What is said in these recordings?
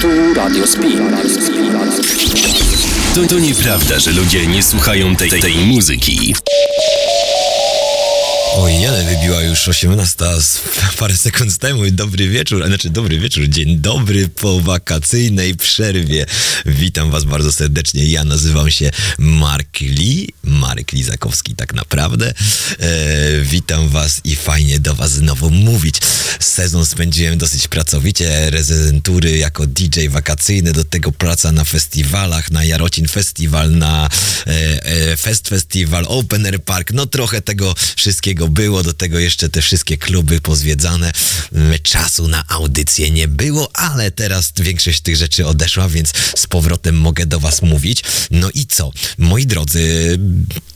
Tu Radio Spin. To, to nieprawda, że ludzie nie słuchają tej, tej muzyki. Oj, ale wybiła już 18 z parę sekund temu. Dobry wieczór, a znaczy dobry wieczór, dzień dobry po wakacyjnej przerwie. Witam was bardzo serdecznie. Ja nazywam się Mark Lee, Marek Lizakowski tak naprawdę. E, witam was i fajnie do was znowu mówić. Sezon spędziłem dosyć pracowicie, rezydentury jako DJ wakacyjny, do tego praca na festiwalach, na Jarocin Festival, na e, e, Fest Festival, Open Air Park, no trochę tego wszystkiego było, do tego jeszcze te wszystkie kluby pozwiedzane. Mm, Czasu na audycję nie było, ale teraz większość tych rzeczy odeszła, więc z powrotem mogę do was mówić. No i co? Moi drodzy,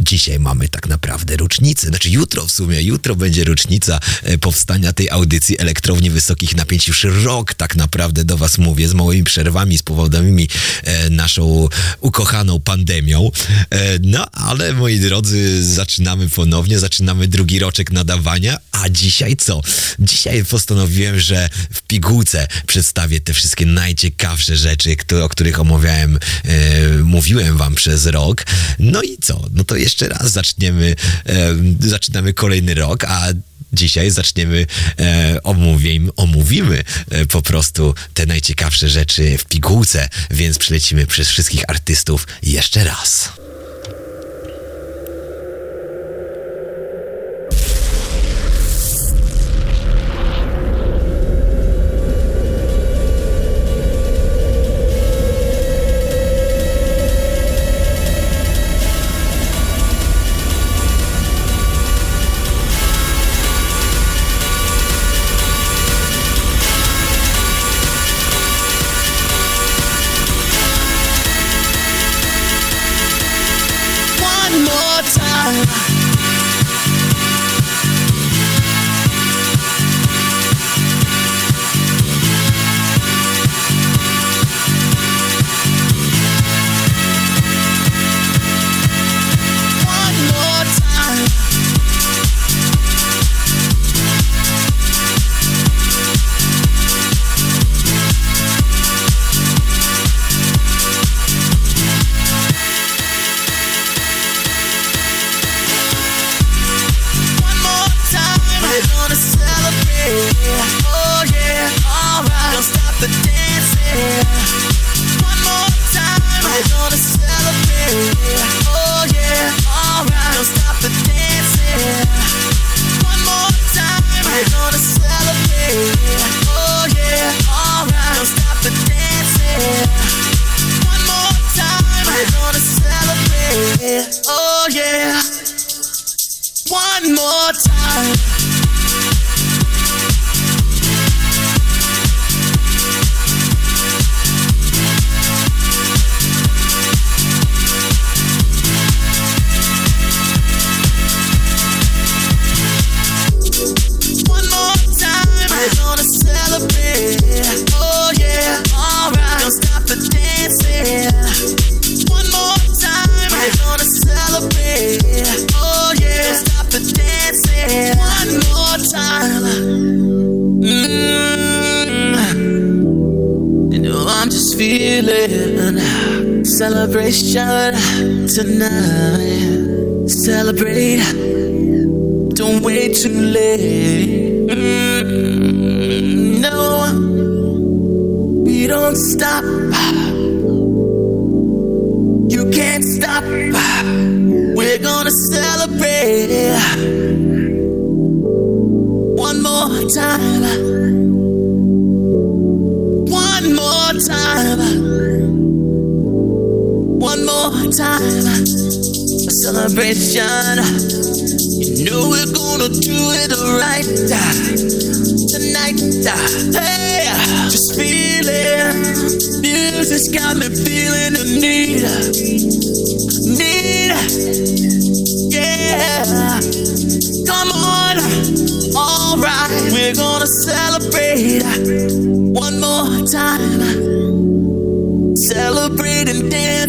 dzisiaj mamy tak naprawdę rocznicę, znaczy jutro w sumie, jutro będzie rocznica e, powstania tej audycji elektrowni wysokich napięć. Już rok tak naprawdę do was mówię, z małymi przerwami spowodowanymi e, naszą ukochaną pandemią. E, no, ale moi drodzy, zaczynamy ponownie, zaczynamy drugi roczek nadawania, a dzisiaj co? Dzisiaj postanowiłem, że w pigułce przedstawię te wszystkie najciekawsze rzeczy, o których omawiałem, e, mówiłem wam przez rok. No i co? No to jeszcze raz zaczniemy, e, zaczynamy kolejny rok, a Dzisiaj zaczniemy, e, omówimy, omówimy e, po prostu te najciekawsze rzeczy w pigułce, więc przelecimy przez wszystkich artystów jeszcze raz. Feeling celebration tonight. Celebrate. Don't wait too late. Mm, no, we don't stop. You can't stop. We're gonna celebrate one more time. Time. A celebration. You know we're gonna do it right tonight. Hey, just feeling. Music's got me feeling the need, need. Yeah, come on. All right, we're gonna celebrate one more time. Celebrate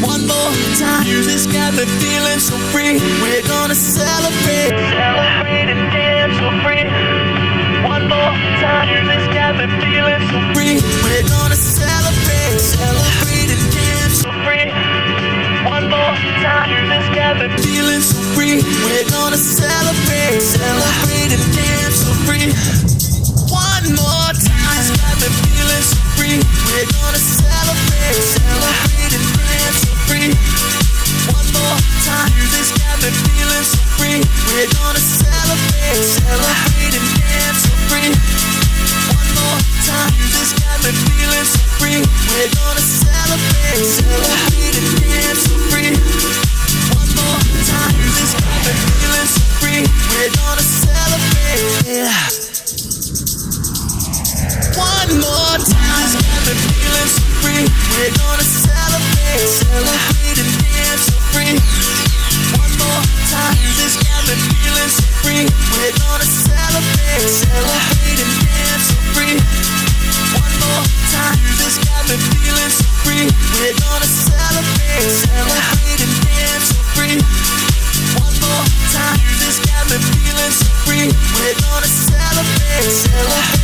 One more time. Music's got me feeling so free. We're gonna celebrate. Celebrate and dance so free. One more time. Music's got me feeling so free. We're gonna celebrate. Celebrate and dance so free. One more time. Music's got me feeling so free. We're gonna celebrate. Celebrate and dance so free. One more time. Music's got me feeling so free. We're gonna celebrate. Celebrate more time. Got me feeling so We're gonna celebrate. Celebrate and dance so free. One more time. Music's got me feeling so free. We're gonna celebrate. Celebrate and dance so free. One more time. Music's got me feeling so free. We're gonna celebrate. Celebrate, and dance so free. One more time, it's got me feeling so free. We're gonna celebrate, celebrate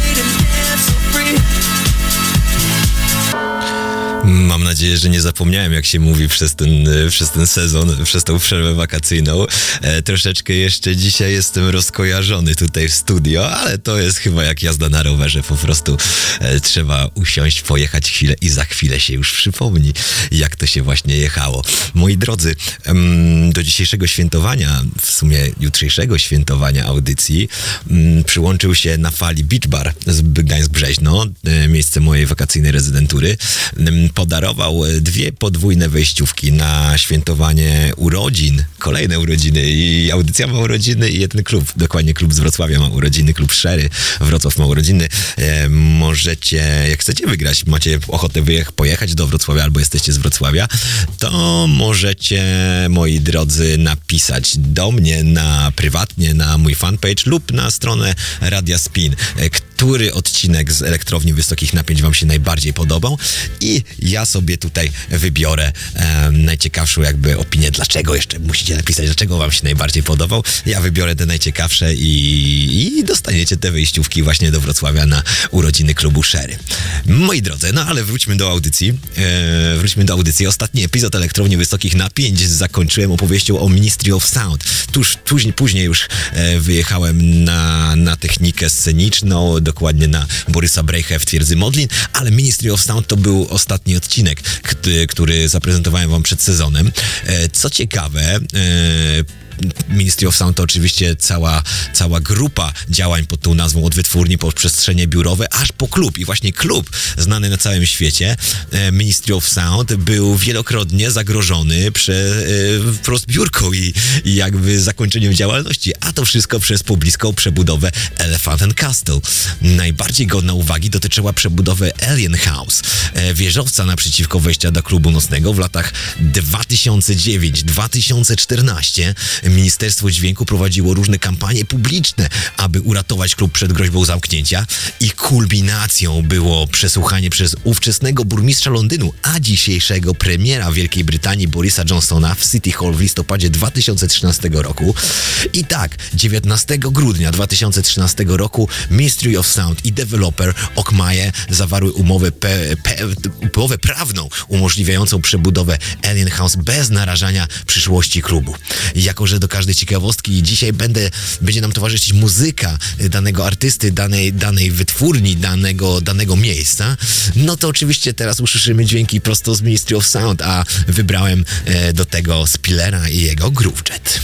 Mam nadzieję, że nie zapomniałem, jak się mówi przez ten, e, przez ten sezon, przez tą przerwę wakacyjną. E, troszeczkę jeszcze dzisiaj jestem rozkojarzony tutaj w studio, ale to jest chyba jak jazda na rowerze. Po prostu e, trzeba usiąść, pojechać chwilę i za chwilę się już przypomni, jak to się właśnie jechało. Moi drodzy, em, do dzisiejszego świętowania, w sumie jutrzejszego świętowania audycji, mm, przyłączył się na fali Beach Bar z Gdańsk-Brzeźno, e, miejsce mojej wakacyjnej rezydentury. Em, Podarował e, dwie podwójne wejściówki na świętowanie urodzin, kolejne urodziny i audycja ma urodziny i jeden klub, dokładnie klub z Wrocławia ma urodziny, klub Szery Wrocław ma urodziny. E, możecie, jak chcecie wygrać, macie ochotę wyjech, pojechać do Wrocławia albo jesteście z Wrocławia, to możecie, moi drodzy, napisać do mnie na prywatnie, na mój fanpage lub na stronę Radia Spin, e, który odcinek z Elektrowni Wysokich Napięć Wam się najbardziej podobał i ja sobie tutaj wybiorę em, najciekawszą jakby opinię, dlaczego jeszcze musicie napisać, dlaczego Wam się najbardziej podobał. Ja wybiorę te najciekawsze i, i dostaniecie te wyjściówki właśnie do Wrocławia na urodziny klubu Sherry. Moi drodzy, no ale wróćmy do audycji. E, wróćmy do audycji. Ostatni epizod Elektrowni Wysokich Napięć zakończyłem opowieścią o Ministry of Sound. Tuż, tuż później już e, wyjechałem na, na technikę sceniczną, dokładnie na Borysa Brejchę w Twierdzy Modlin, ale Ministry of Sound to był ostatni odcinek, który, który zaprezentowałem wam przed sezonem. E, co ciekawe, e, Ministry of Sound to oczywiście cała, cała grupa działań pod tą nazwą od wytwórni po przestrzenie biurowe, aż po klub. I właśnie klub znany na całym świecie, e, Ministry of Sound, był wielokrotnie zagrożony przez e, wprost biurką i, i jakby zakończeniem działalności, a to wszystko przez pobliską przebudowę Elephant and Castle. Najbardziej godna uwagi dotyczyła przebudowy Alien House, e, wieżowca naprzeciwko wejścia do klubu nocnego w latach 2009-2014 Ministerstwo Dźwięku prowadziło różne kampanie publiczne, aby uratować klub przed groźbą zamknięcia i kulminacją było przesłuchanie przez ówczesnego burmistrza Londynu, a dzisiejszego premiera Wielkiej Brytanii Borisa Johnsona w City Hall w listopadzie 2013 roku. I tak, 19 grudnia 2013 roku Ministry of Sound i deweloper Okmaje zawarły umowę, pe, pe, umowę prawną umożliwiającą przebudowę Alien House bez narażania przyszłości klubu. Jako, że do każdej ciekawostki dzisiaj będę, będzie nam towarzyszyć muzyka danego artysty, danej, danej wytwórni, danego, danego miejsca, no to oczywiście teraz usłyszymy dźwięki prosto z Ministry of Sound, a wybrałem e, do tego Spillera i jego Groove Jet.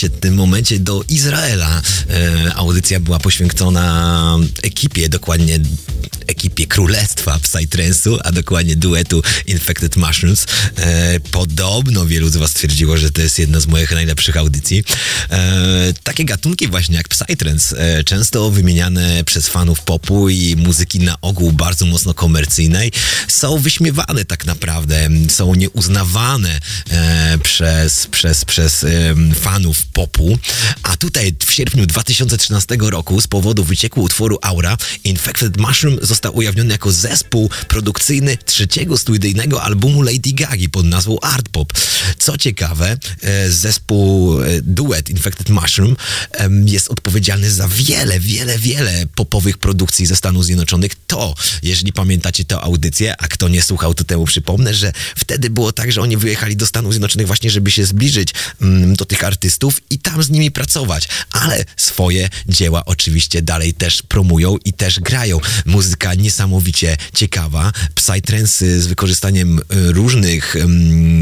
Się w tym momencie do Izraela. E, audycja była poświęcona ekipie, dokładnie ekipie królestwa Psytrance'u, a dokładnie duetu Infected Mushrooms. E, podobno wielu z was twierdziło, że to jest jedna z moich najlepszych audycji. E, takie gatunki właśnie jak Psytrance, e, często wymieniane przez fanów popu i muzyki na ogół bardzo mocno komercyjnej, są wyśmiewane tak naprawdę, są nieuznawane e, przez, przez, przez e, fanów popu. A tutaj w sierpniu 2013 roku z powodu wycieku utworu Aura Infected Mushroom został ujawniony jako zespół produkcyjny trzeciego studyjnego albumu Lady Gagi pod nazwą Art Pop. Co ciekawe, e, zespół e, duet Infected Mushroom jest odpowiedzialny za wiele, wiele, wiele popowych produkcji ze Stanów Zjednoczonych. To, jeżeli pamiętacie tę audycję, a kto nie słuchał, to temu przypomnę, że wtedy było tak, że oni wyjechali do Stanów Zjednoczonych właśnie, żeby się zbliżyć mm, do tych artystów i tam z nimi pracować, ale swoje dzieła oczywiście dalej też promują i też grają. Muzyka niesamowicie ciekawa, psytrance z wykorzystaniem y, różnych,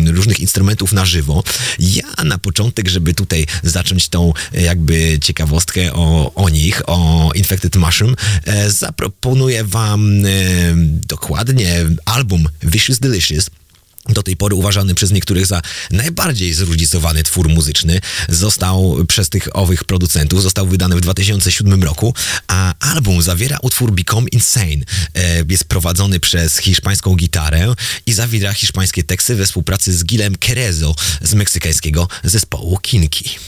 różnych instrumentów na żywo. Ja na początek, żeby tutaj zacząć tą y, jakby ciekawostkę o, o nich, o Infected Mushroom, e, zaproponuję wam e, dokładnie album Vicious Delicious do tej pory uważany przez niektórych za najbardziej zróżnicowany twór muzyczny, został przez tych owych producentów, został wydany w 2007 roku, a album zawiera utwór Become Insane. E, Jest prowadzony przez hiszpańską gitarę i zawiera hiszpańskie teksty we współpracy z Gilem Querezo z meksykańskiego zespołu Kinki.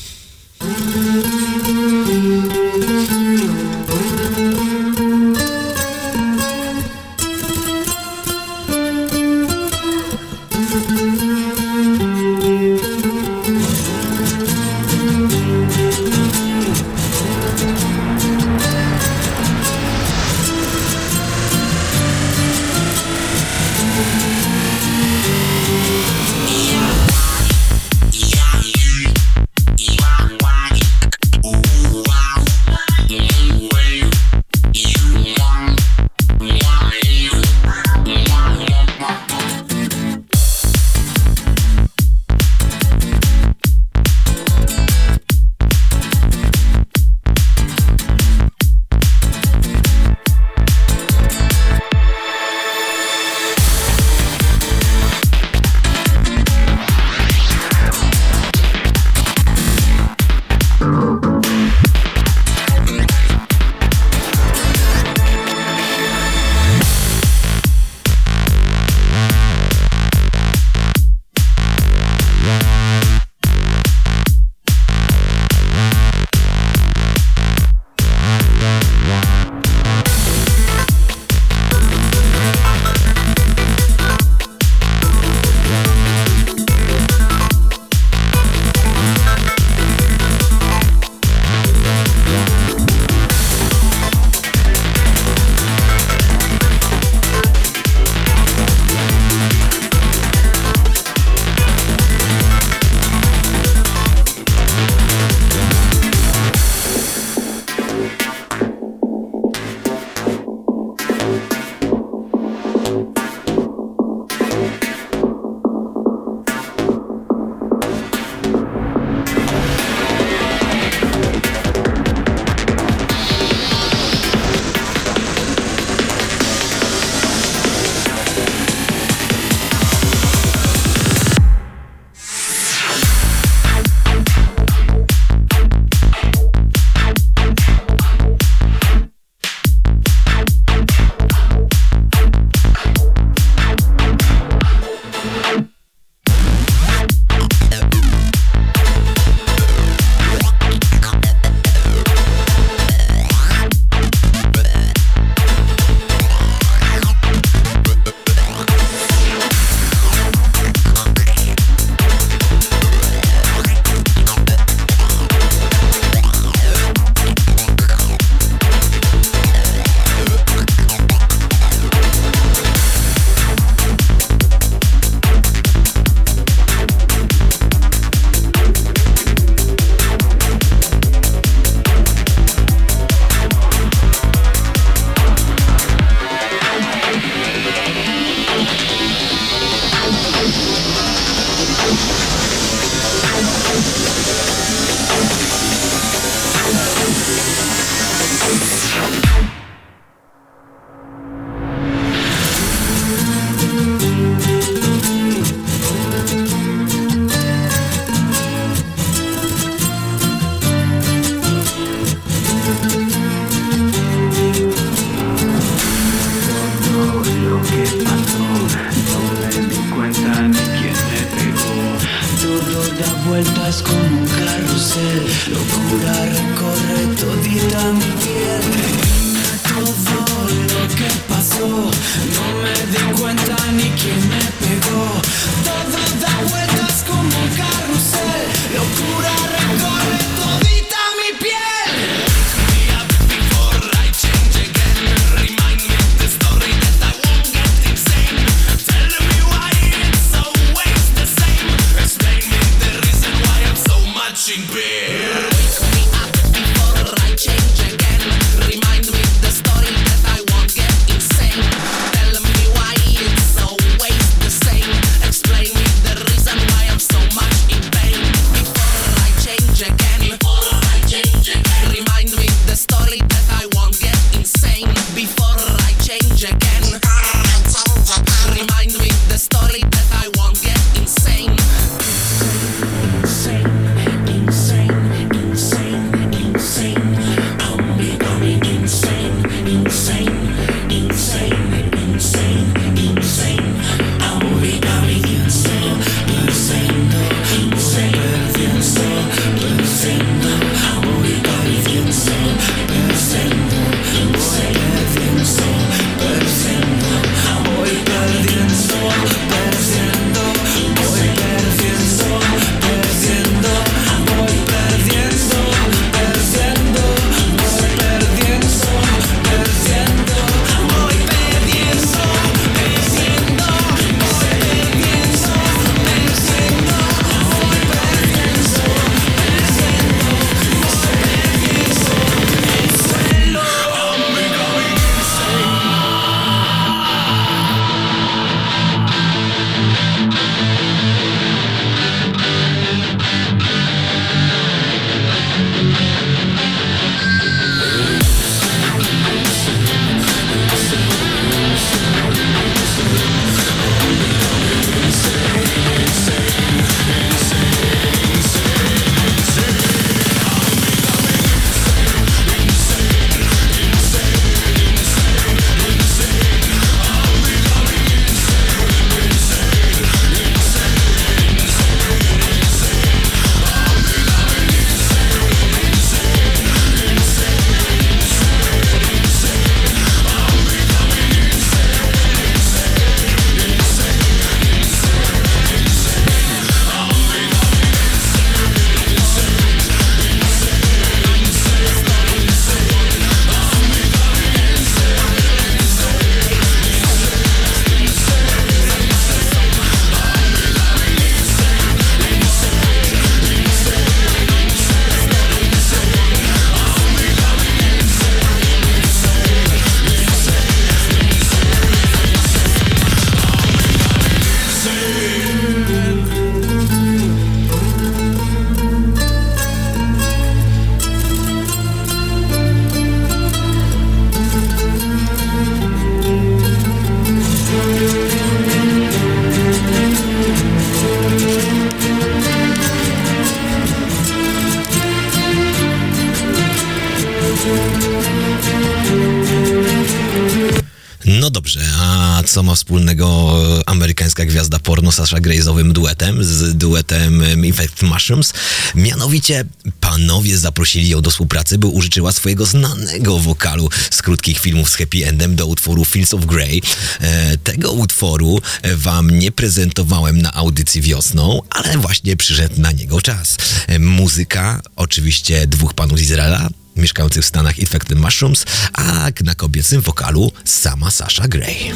Wspólnego amerykańska gwiazda porno Sasha Grey duetem, z duetem em, Infect Mushrooms? Mianowicie panowie zaprosili ją do współpracy, by użyczyła swojego znanego wokalu z krótkich filmów z happy endem do utworu Fields of Grey. E, tego utworu e, wam nie prezentowałem na audycji wiosną, ale właśnie przyszedł na niego czas. E, muzyka oczywiście dwóch panów z Izraela, mieszkających w Stanach Infected Mushrooms, a na kobiecym wokalu sama Sasha Grey.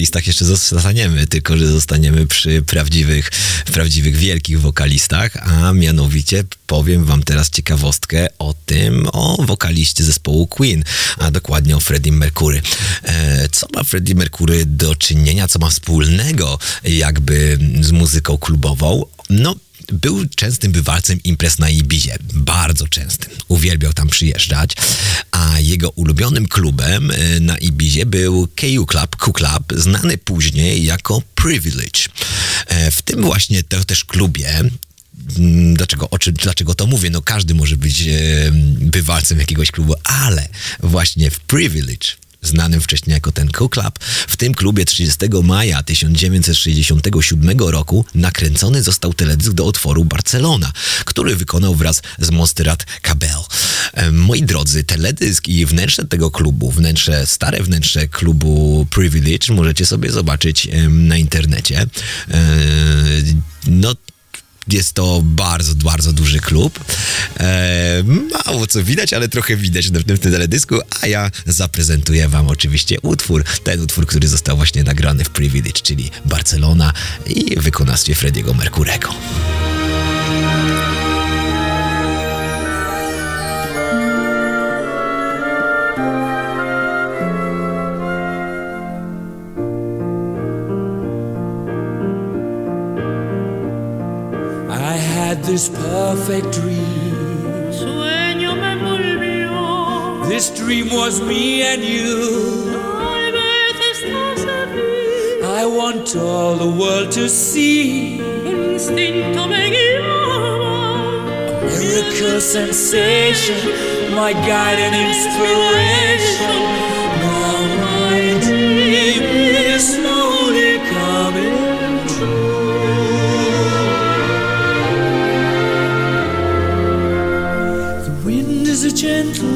Wokalistach jeszcze zostaniemy, tylko że zostaniemy przy prawdziwych, prawdziwych wielkich wokalistach, a mianowicie powiem wam teraz ciekawostkę o tym, o wokaliście zespołu Queen, a dokładnie o Freddie Mercury. E, co ma Freddie Mercury do czynienia, co ma wspólnego jakby z muzyką klubową? No, był częstym bywalcem imprez na Ibizie. Bardzo częstym. Uwielbiał tam przyjeżdżać. A jego ulubionym klubem e, na Ibizie był KU Club, Q Club, znany później jako Privilege. E, W tym właśnie te, też klubie Mm, Dlaczego, o czym, dlaczego to mówię? No każdy może być e, bywalcem jakiegoś klubu, ale właśnie w Privilege, znanym wcześniej jako ten Q Club, w tym klubie 30 maja 1967 roku nakręcony został teledysk do utworu Barcelona, który wykonał wraz z Monsterrat Cabell. E, Moi drodzy, teledysk i wnętrze tego klubu, wnętrze, stare wnętrze klubu Privilege możecie sobie zobaczyć na internecie. E, No, jest to bardzo, bardzo duży klub. E, mało co widać, ale trochę widać w tym, teledysku, a ja zaprezentuję wam oczywiście utwór, ten utwór, który został właśnie nagrany w Privilege, czyli Barcelona i wykonawstwie Frediego Mercurego. Had this perfect dream. Sueño me envolvió. This dream was me and you. Tal vez estás aquí. I want all the world to see. Instinto me guiaba. Miracle sensation, my guide and inspiration. Now my dream is wind is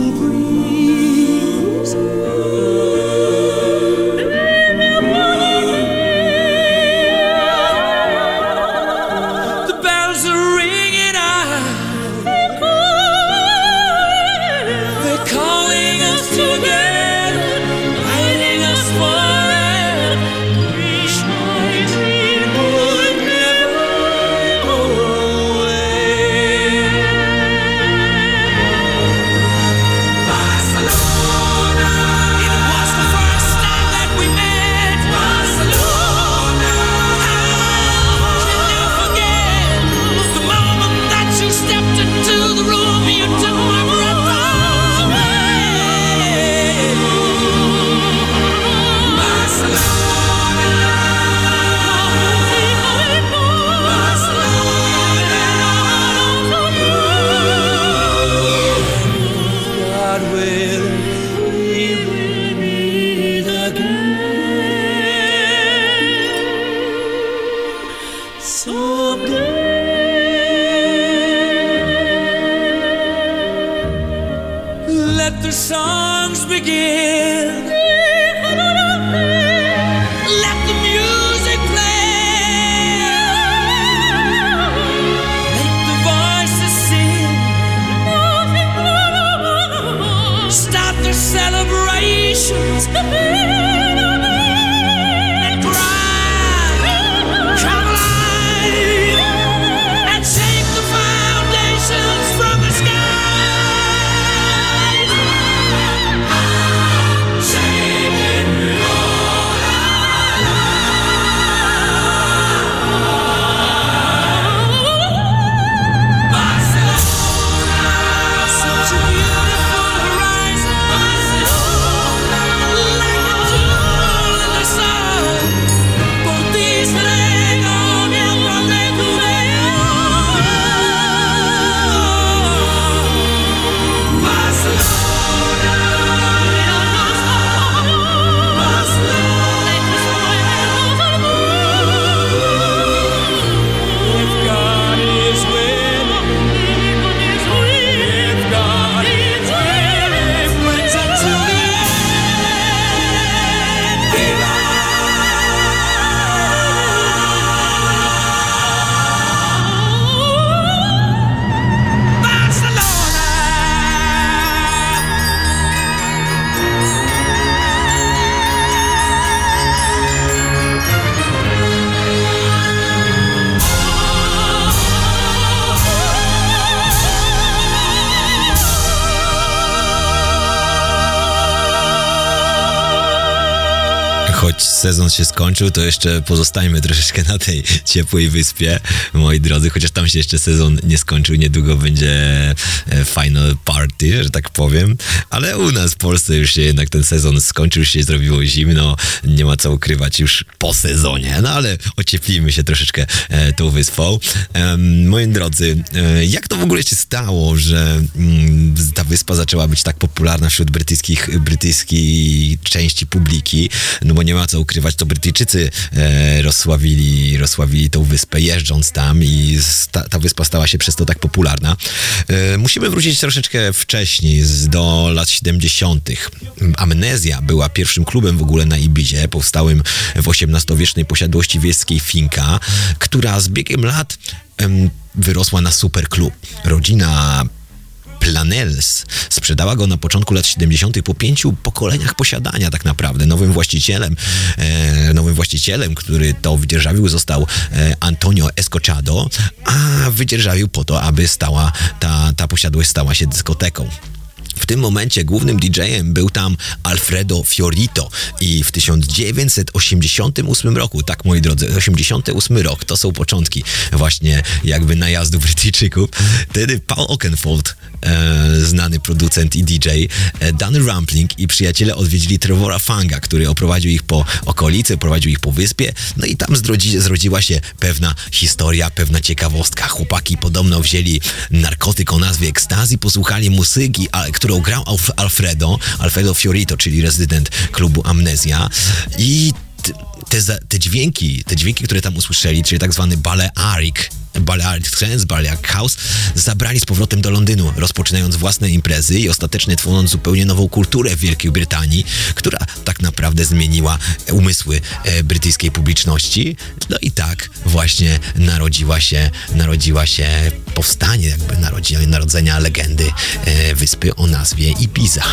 sezon się skończył, to jeszcze pozostajmy troszeczkę na tej ciepłej wyspie, moi drodzy, chociaż tam się jeszcze sezon nie skończył, niedługo będzie e, final party, że tak powiem, ale u nas w Polsce już się jednak ten sezon skończył, się zrobiło zimno, nie ma co ukrywać już po sezonie, no ale ocieplimy się troszeczkę e, tą wyspą. Em, moi drodzy, e, jak to w ogóle się stało, że mm, ta wyspa zaczęła być tak popularna wśród brytyjskich, brytyjskiej części publiki? No bo nie ma co ukrywać, to Brytyjczycy e, rozsławili, rozsławili tą wyspę jeżdżąc tam i sta, ta wyspa stała się przez to tak popularna. E, musimy wrócić troszeczkę wcześniej, z, do lat 70. Amnezja była pierwszym klubem w ogóle na Ibizie, powstałym w XVIII-wiecznej posiadłości wiejskiej Finka, która z biegiem lat em, wyrosła na superklub. Rodzina Planels sprzedała go na początku lat 70. po pięciu pokoleniach posiadania tak naprawdę. Nowym właścicielem, e, nowym właścicielem, który to wydzierżawił został e, Antonio Escochado, a wydzierżawił po to, aby stała ta, ta posiadłość stała się dyskoteką. W tym momencie głównym DJ-em był tam Alfredo Fiorito i w 1988 roku, tak moi drodzy, 88 rok, to są początki właśnie jakby najazdu Brytyjczyków. Wtedy Paul Oakenfold, e, znany producent i DJ, e, Danny Rampling i przyjaciele odwiedzili Trevora Fanga, który oprowadził ich po okolicy, prowadził ich po wyspie, no i tam zdrodzi, zrodziła się pewna historia, pewna ciekawostka. Chłopaki podobno wzięli narkotyk o nazwie ekstazji, posłuchali muzyki, a, którą grał Alf- Alfredo, Alfredo Fiorito, czyli rezydent klubu Amnezja i te, te dźwięki, te dźwięki, które tam usłyszeli, czyli tak zwany Balearic, Balearic Trance, Balearic House, zabrali z powrotem do Londynu, rozpoczynając własne imprezy i ostatecznie tworząc zupełnie nową kulturę w Wielkiej Brytanii, która tak naprawdę zmieniła umysły e, brytyjskiej publiczności. No i tak właśnie narodziła się, narodziła się powstanie, jakby narodzi- narodzenia legendy e, wyspy o nazwie Ibiza.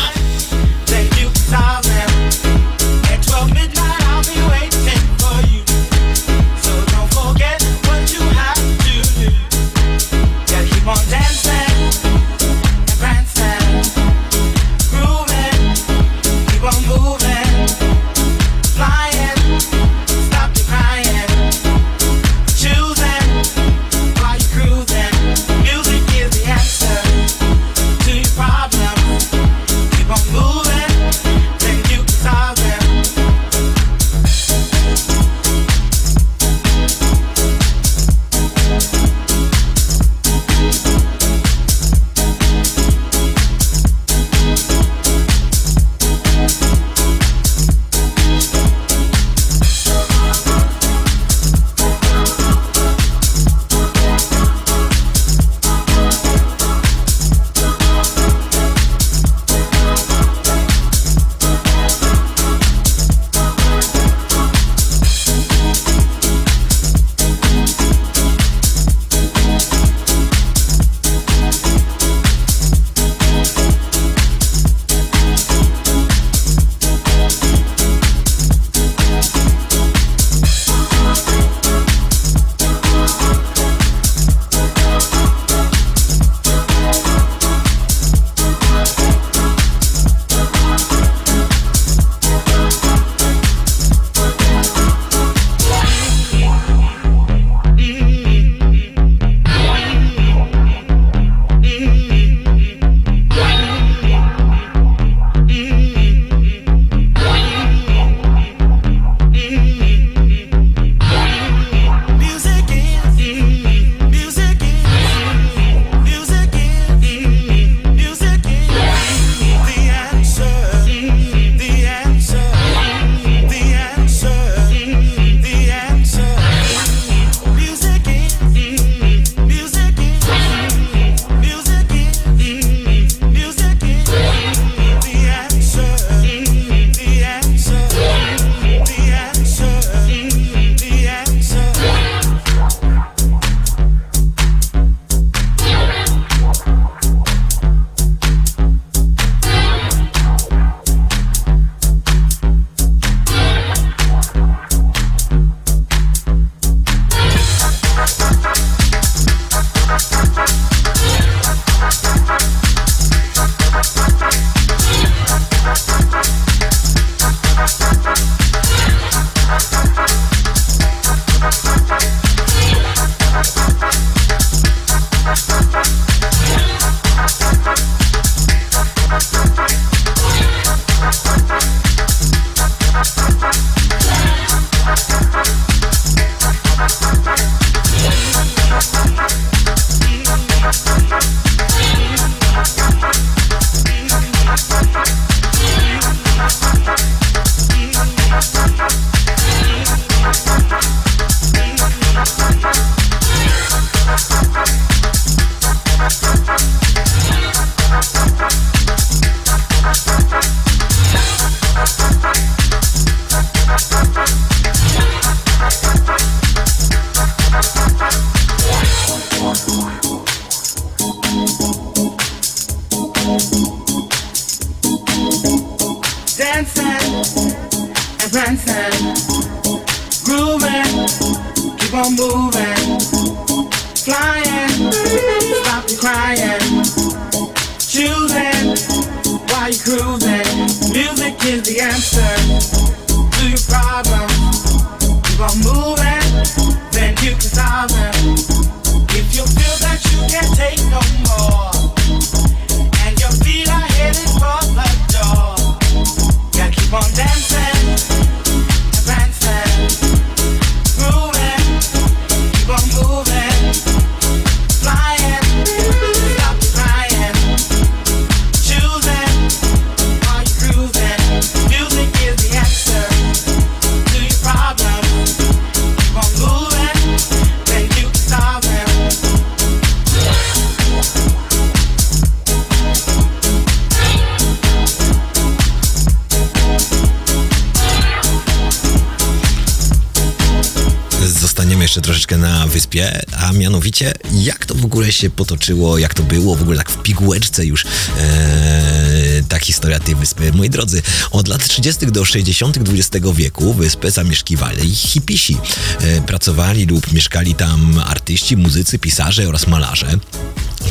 Mianowicie jak to w ogóle się potoczyło, jak to było w ogóle tak w pigułeczce już e, ta historia tej wyspy. Moi drodzy, od lat 30. do 60. XX wieku wyspę zamieszkiwali hipisi. E, pracowali lub mieszkali tam artyści, muzycy, pisarze oraz malarze.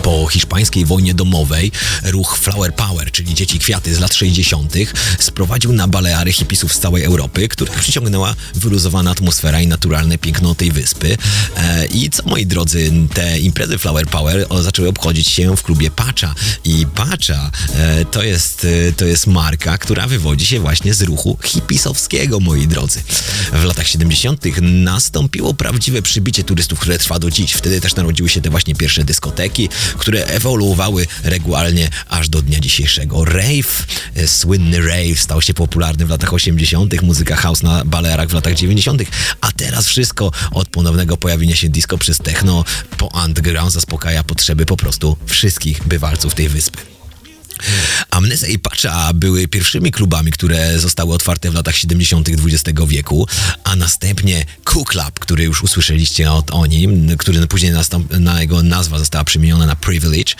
Po hiszpańskiej wojnie domowej ruch Flower Power, czyli Dzieci Kwiaty z lat 60., sprowadził na Baleary hipisów z całej Europy, których przyciągnęła wyluzowana atmosfera i naturalne piękno tej wyspy. E, I co, moi drodzy, te imprezy Flower Power zaczęły obchodzić się w klubie Pacha. I Pacha e, to, jest, e, to jest marka, która wywodzi się właśnie z ruchu hipisowskiego, moi drodzy. W latach 70. nastąpiło prawdziwe przybicie turystów, które trwa do dziś. Wtedy też narodziły się te właśnie pierwsze dyskoteki, które ewoluowały regularnie aż do dnia dzisiejszego. Rave, e, słynny rave stał się popularny w latach 80., muzyka house na Balearach w latach 90., a teraz wszystko od ponownego pojawienia się disco przez techno po underground zaspokaja potrzeby po prostu wszystkich bywalców tej wyspy. Amneza i Pacha były pierwszymi klubami, które zostały otwarte w latach 70. XX wieku, a następnie Cool Club, który już usłyszeliście od o nim, który później nastąp- na jego nazwa została przemieniona na Privilege,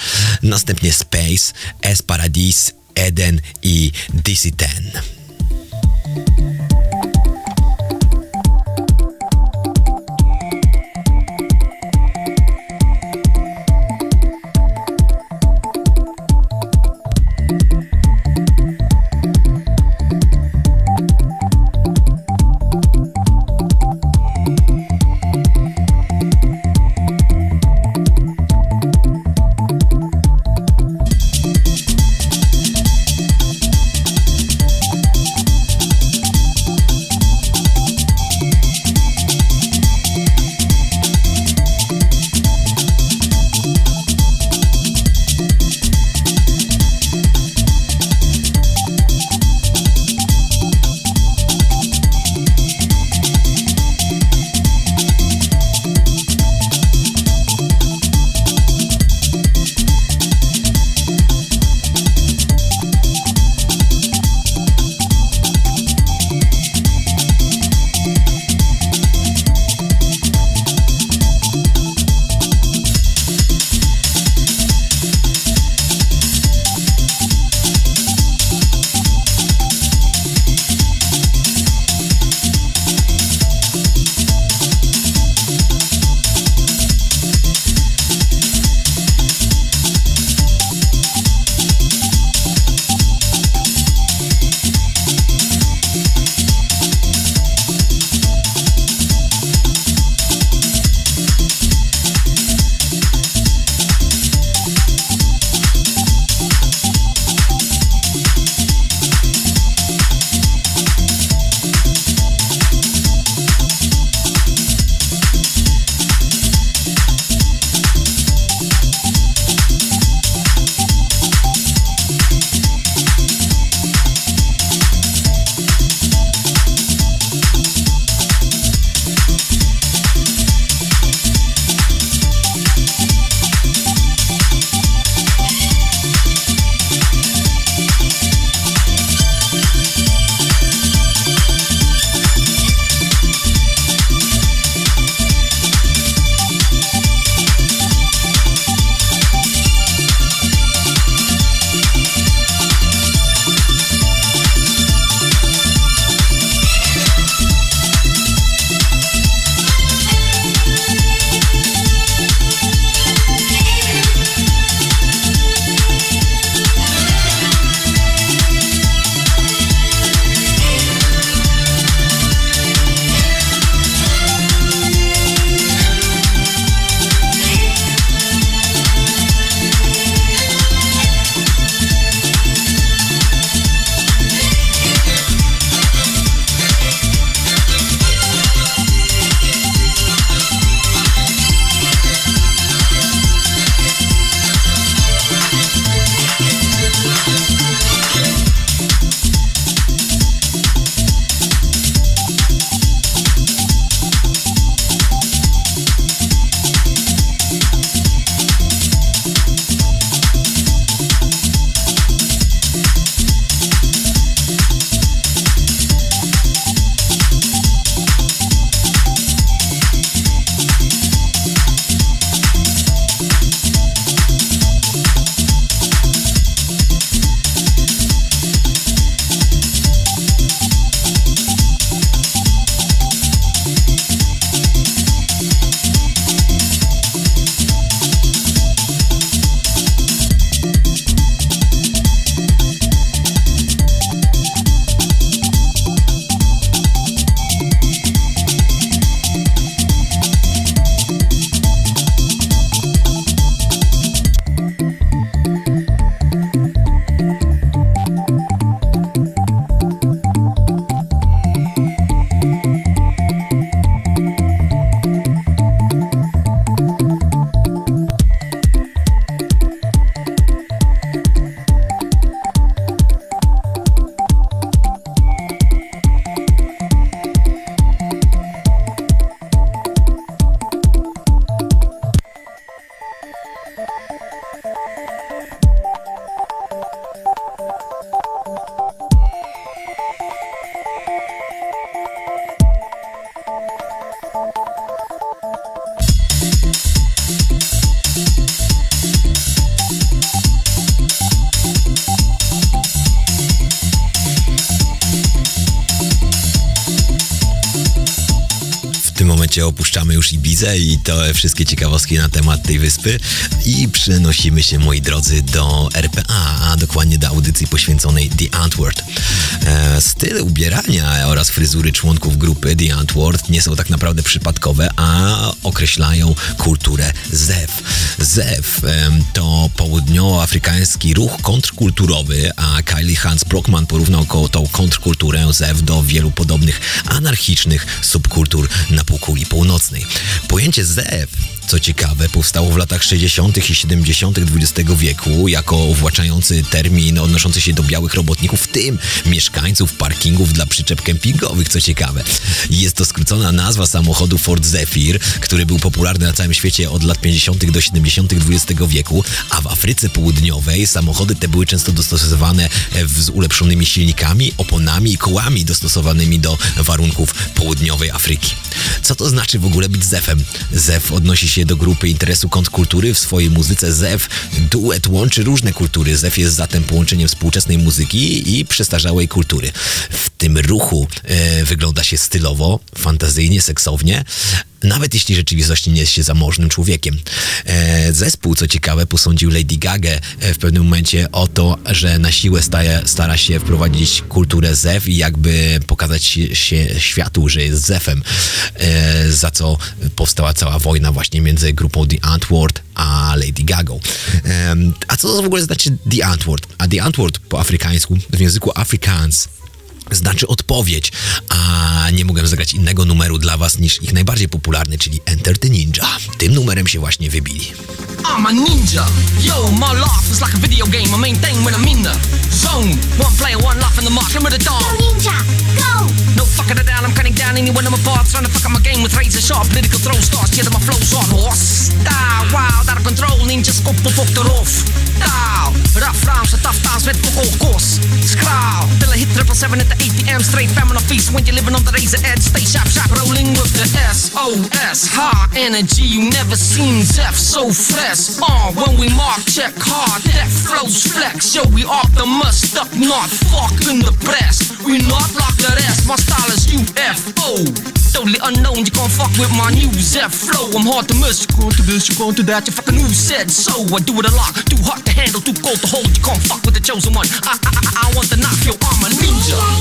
następnie Space, Es Paradis, Eden i DC-10. I te wszystkie ciekawostki na temat tej wyspy i przenosimy się, moi drodzy, do RPA, a dokładnie do audycji poświęconej The Antwoord. E, styl ubierania oraz fryzury członków grupy The Antwoord nie są tak naprawdę przypadkowe, a określają kulturę ZEW. ZEW to południowoafrykański ruch kontrkulturowy, a Kylie Hans Brockman porównał tą kontrkulturę ZEW do wielu podobnych anarchicznych subkultur na półkuli północnej. Pojęcie ZEW co ciekawe, powstało w latach 60. i 70. XX wieku jako uwłaczający termin odnoszący się do białych robotników, w tym mieszkańców parkingów dla przyczep kempingowych, co ciekawe. Jest to skrócona nazwa samochodu Ford Zephyr, który był popularny na całym świecie od lat 50. do 70. XX wieku, a w Afryce Południowej samochody te były często dostosowane e, z ulepszonymi silnikami, oponami i kołami dostosowanymi do warunków południowej Afryki. Co to znaczy w ogóle być Zefem? Zef odnosi się do grupy interesu kontrkultury. W swojej muzyce Zef duet łączy różne kultury. Zef jest zatem połączeniem współczesnej muzyki i przestarzałej kultury. W tym ruchu e, wygląda się stylowo, fantazyjnie, seksownie, nawet jeśli rzeczywistości nie jest się zamożnym człowiekiem. E, zespół, co ciekawe, posądził Lady Gaga e, w pewnym momencie o to, że na siłę staje, stara się wprowadzić kulturę Zef i jakby pokazać się, światu, że jest Zefem, e, za co powstała cała wojna właśnie między grupą The Antwoord a Lady Gagą. A co to w ogóle znaczy The Antwoord? A The Antwoord po afrykańsku, w języku Afrikaans, znaczy odpowiedź, a nie mogłem zagrać innego numeru dla was niż ich najbardziej popularny, czyli Enter the Ninja. Tym numerem się właśnie wybili. I'm a ninja. Yo, my life is like a video game. I main thing when I'm in the zone. One player, one life in the. I'm the dawn. Ninja, go! No fucking it down. I'm cutting down anyone in my path. Trying to fuck up my game with razor sharp political throw stars. Yeah, my flow's on horse. Style, wild, out of control. Ninja skop de roof. Style, rough rhymes tough times met fuck all course. Scrawl, till I hit triple seven at the Straight fam on the feast when you're living on the razor edge. Stay sharp, sharp, rolling with the SOS. High energy, you never seen death so fresh. Uh, when we mark, check hard, that flows flex. Yo, we optimus, stuck not fucking the press. We not like the rest, my style is UFO. Totally unknown, you can't fuck with my new Zeph flow. I'm hard to miss, you're going to this, you're going to that. You fucking who said so? I do it a lot, too hot to handle, too cold to hold. You can't fuck with the chosen one. I, I, I, I want the knife, yo, I'm a ninja.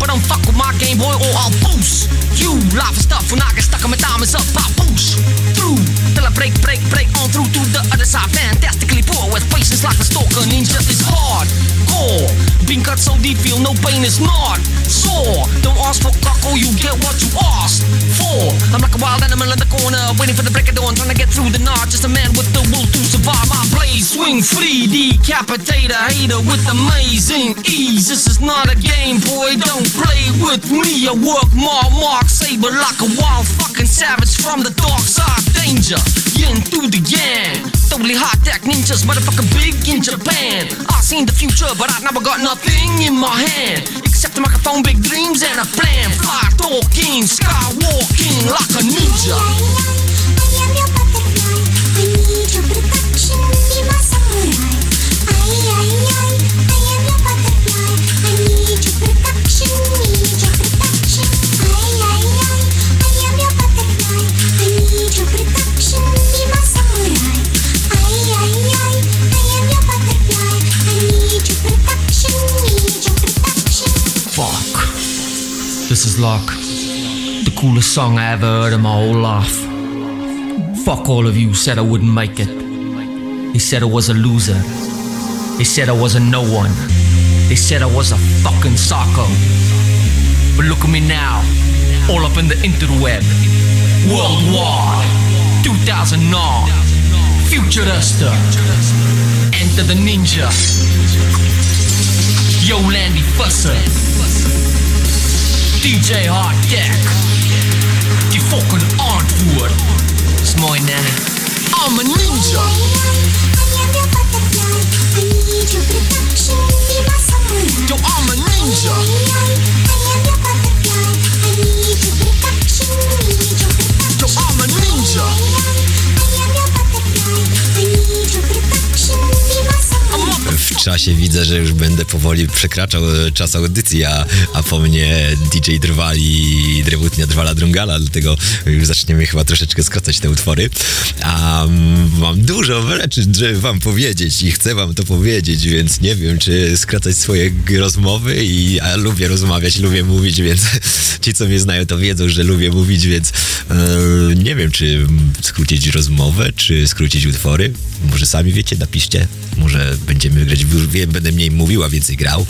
But don't fuck with my Game Boy or I'll boost. You life and stuff when I get stuck on my diamonds up, I boost through till I break, break, break on through to the other side. Fantastically poor with patience like a stalker. Ninja is hard, core. Being cut so deep, feel no pain is not sore. Don't ask for cockle, you get what you asked for. I'm like a wild animal in the corner, waiting for the break of dawn, trying to get through the night. Just a man with the will to survive. My blade swing free, decapitate a hater with amazing ease. This is not a game, boy. Don't play with me. I work my mark saber like a wild fucking savage from the dark side. Danger, yin through the yang. Totally hot tech ninjas, motherfucker big in Japan. I seen the future, but I never got nothing in my hand. Except a microphone, big dreams, and a plan. Fly talking, skywalking like a ninja. I am your butterfly. I need your protection. Be my samurai. I, I, I, I am your butterfly. I need your protection. This is like the coolest song I ever heard in my whole life. Fuck all of you said I wouldn't make it. They said I was a loser. They said I was a no one. They said I was a fucking psycho. But look at me now, all up in the interweb. Worldwide, 2009. Futurista. Enter the ninja. Yo, Landy Fusser. DJ Hard Deck. Die fucking antwoord. Is mooi? I'm a ninja. Yo, I'm a ninja. Yo, I'm a ninja. W czasie widzę, że już będę powoli przekraczał e, czas audycji, a, a po mnie DJ Drwali, Drewutnia Drwala Drungala, dlatego już zaczniemy chyba troszeczkę skracać te utwory. A mm, mam dużo rzeczy, żeby wam powiedzieć i chcę wam to powiedzieć, więc nie wiem, czy skracać swoje rozmowy i a lubię rozmawiać, lubię mówić, więc ci, co mnie znają, to wiedzą, że lubię mówić, więc e, nie wiem, czy skrócić rozmowę, czy skrócić utwory. Może sami wiecie, napiszcie. Może będziemy grać, wiem, będę mniej mówił, a więcej grał.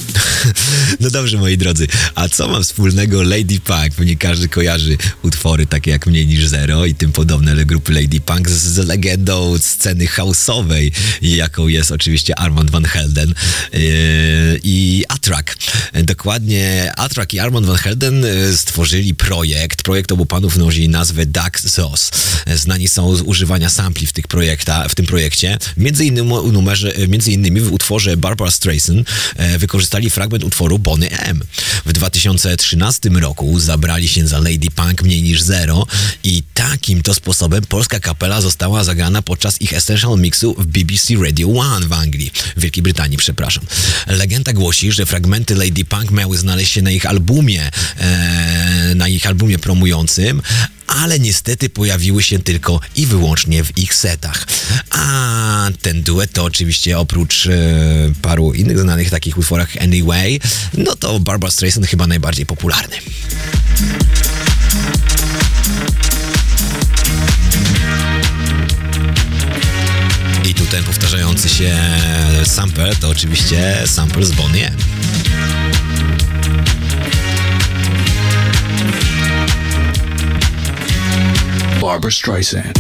no dobrze, moi drodzy. A co ma wspólnego Lady Punk? Pewnie każdy kojarzy utwory takie jak Mniej niż Zero i tym podobne grupy Lady Punk z, z legendą sceny house'owej, jaką jest oczywiście Armand Van Helden yy, i Atrak. Dokładnie Atrak i Armand Van Helden yy, stworzyli projekt. Projekt obu panów nosi nazwę Duck Sauce. Znani są z używania sampli w, tych projekta, w tym projekcie. Między, numerze, między innymi w utworze Barbara Streisand e, wykorzystali fragment utworu Bonny M. W 2013 roku zabrali się za Lady Punk mniej niż zero i takim to sposobem polska kapela została zagrana podczas ich Essential Mixu w BBC Radio One w Anglii, w Wielkiej Brytanii, przepraszam. Legenda głosi, że fragmenty Lady Punk miały znaleźć się na ich albumie, e, na ich albumie promującym, ale niestety pojawiły się tylko i wyłącznie w ich setach. A ten duet to oczywiście oprócz e, paru innych znanych takich utworach Anyway, no to Barbara Streisand chyba najbardziej popularny. I tu ten powtarzający się sample to oczywiście sample z Bonnie. Barbara Streisand.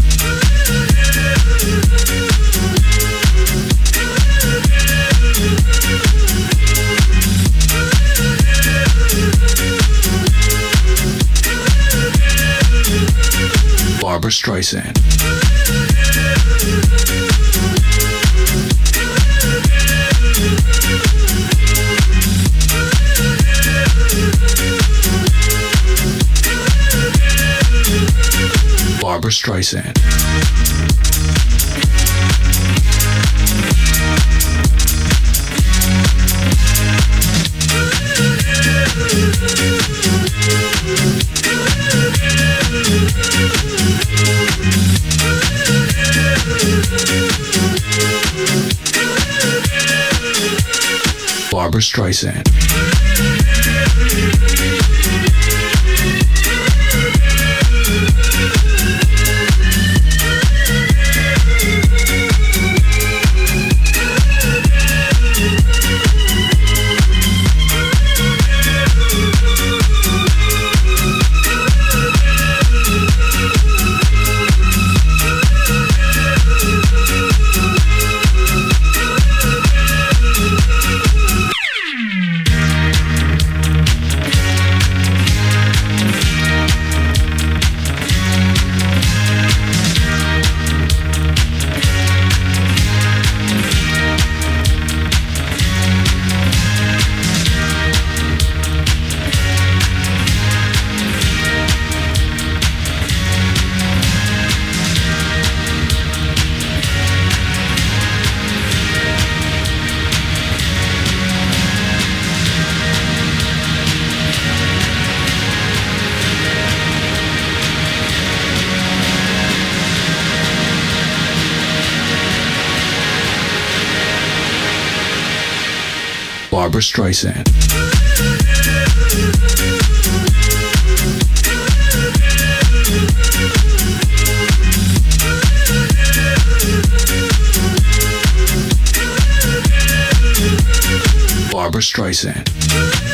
Barbara Streisand. Barbara Streisand. Barbara Streisand. Streisand. Barbara Streisand.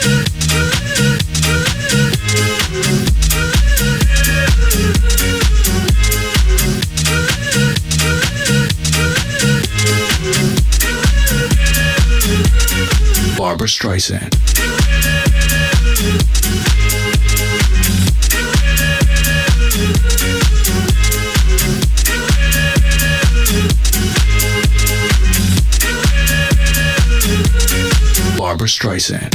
Barbara Streisand. Barbara Streisand.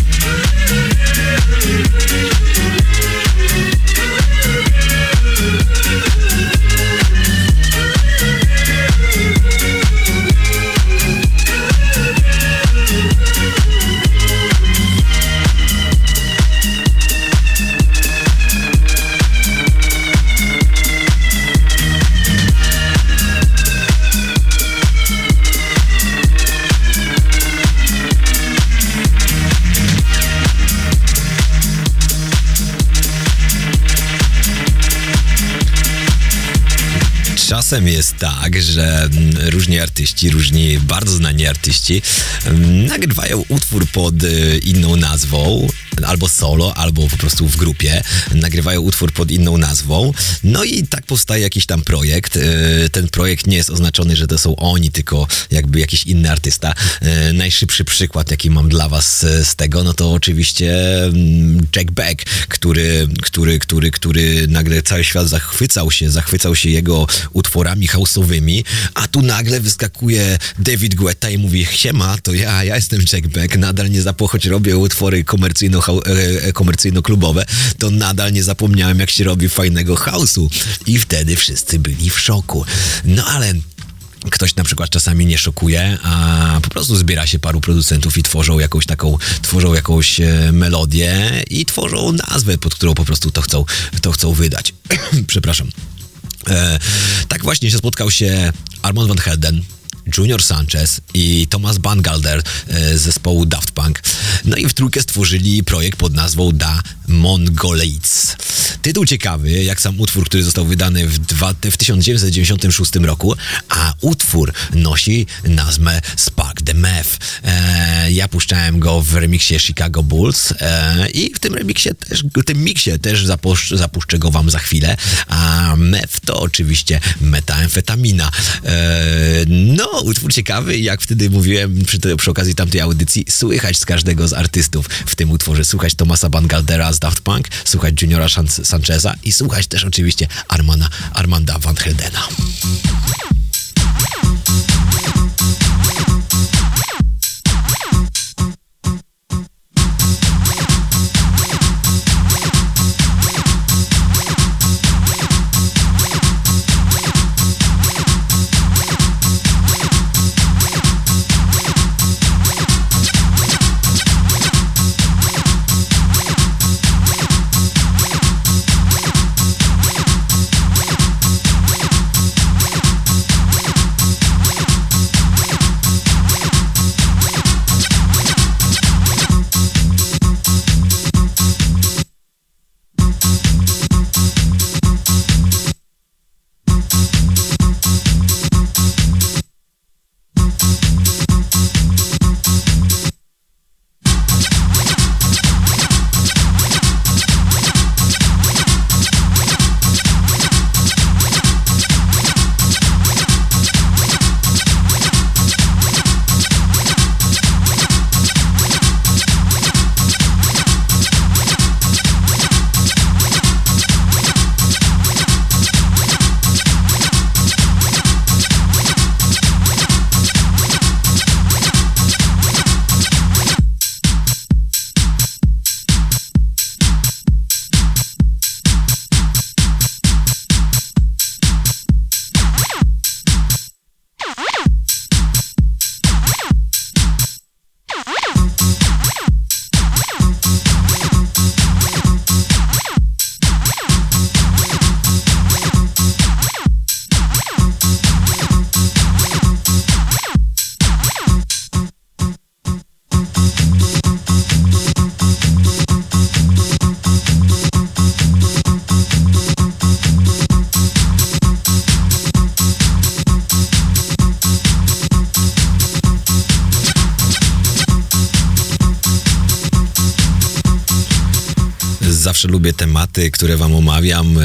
Czasem jest tak, że mm, różni artyści, różni bardzo znani artyści mm, nagrywają utwór pod y, inną nazwą, albo solo, albo po prostu w grupie. Nagrywają utwór pod inną nazwą. No i tak powstaje jakiś tam projekt. Y, Ten projekt nie jest oznaczony, że to są oni, tylko jakby jakiś inny artysta. Y, Najszybszy przykład, jaki mam dla was y, z tego, no to oczywiście mm, Jack Beck, który, który, który, który nagle cały świat zachwycał się, zachwycał się jego utworami houseowymi, a tu nagle wyskakuje David Guetta i mówi, siema, to ja, ja jestem Jack Beck, nadal nie robię utwory komercyjno, e, e, komercyjno-klubowe, to nadal nie zapomniałem, jak się robi fajnego house'u. I wtedy wszyscy byli w szoku. No ale ktoś na przykład czasami nie szokuje, a po prostu zbiera się paru producentów i tworzą jakąś taką, tworzą jakąś e, melodię i tworzą nazwę, pod którą po prostu to chcą, to chcą wydać. Przepraszam. E, tak właśnie się spotkał się Armand Van Helden, Junior Sanchez i Thomas Bangalter e, z zespołu Daft Punk. No i w trójkę stworzyli projekt pod nazwą Da Mongolites. Tytuł ciekawy, jak sam utwór, który został wydany w, dwa, w 1996 roku, a utwór nosi nazwę Spark the Meth. E, ja puszczałem go w remiksie Chicago Bulls e, i w tym remiksie też, w tym miksie też zapuszczę, zapuszczę go wam za chwilę, a meth to oczywiście metamfetamina. E, no, utwór ciekawy, jak wtedy mówiłem przy, przy okazji tamtej audycji, słychać z każdego z artystów w tym utworze. Słuchać Tomasa Bangaldera z Daft Punk, słuchać Juniora San- Sancheza i słuchać też oczywiście Armana, Armanda Van Heldena. Zawsze lubię tematy, które wam omawiam, e,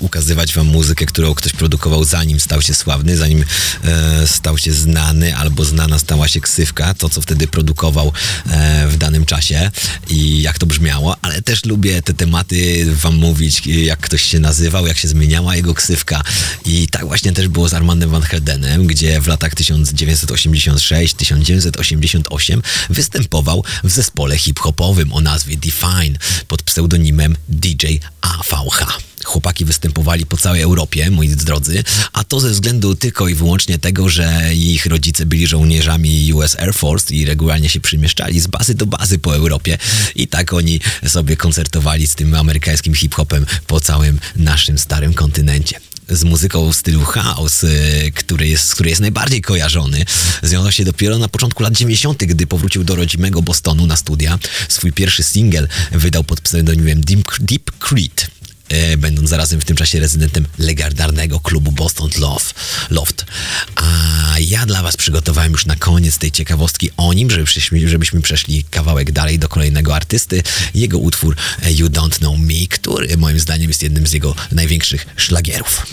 ukazywać wam muzykę, którą ktoś produkował zanim stał się sławny, zanim e, stał się znany albo znana stała się ksywka, to co wtedy produkował e, w danym czasie i jak to brzmiało, ale też lubię te tematy wam mówić, jak ktoś się nazywał, jak się zmieniała jego ksywka i tak właśnie też było z Armandem Van Heldenem, gdzie w latach 1986-1988 występował w zespole hip-hopowym o nazwie Define pod pseudonimem DJ AVH. Chłopaki występowali po całej Europie, moi drodzy, a to ze względu tylko i wyłącznie tego, że ich rodzice byli żołnierzami US Air Force i regularnie się przemieszczali z bazy do bazy po Europie i tak oni sobie koncertowali z tym amerykańskim hip-hopem po całym naszym starym kontynencie z muzyką w stylu house, który jest, z której jest najbardziej kojarzony, związał się dopiero na początku lat 90., gdy powrócił do rodzimego Bostonu na studia. Swój pierwszy singiel wydał pod pseudonimem Deep, Deep Creed. E, Będąc zarazem w tym czasie rezydentem legendarnego klubu Boston Love, Loft. A ja dla Was przygotowałem już na koniec tej ciekawostki o nim, żebyśmy, żebyśmy przeszli kawałek dalej do kolejnego artysty. Jego utwór e, You Don't Know Me, który moim zdaniem jest jednym z jego największych szlagierów.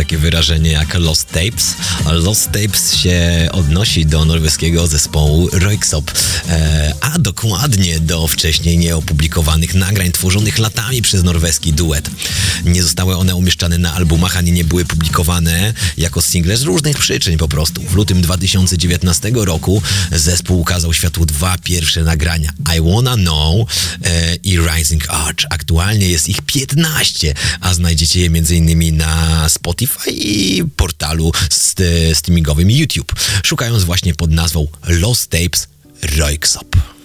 Takie, wyrażenie jak Lost Tapes? Lost Tapes się odnosi do norweskiego zespołu Röyksopp, e, a dokładnie do wcześniej nieopublikowanych nagrań tworzonych latami przez norweski duet. Nie zostały one umieszczane na albumach, ani nie były publikowane jako single z różnych przyczyn po prostu. W lutym 2019 roku zespół ukazał światu dwa pierwsze nagrania I Wanna Know e, i Rising Arch. Aktualnie jest ich 15, a znajdziecie je m.in. na Spotify i portalu st- streamingowym YouTube, szukając właśnie pod nazwą Lost Tapes Röyksopp.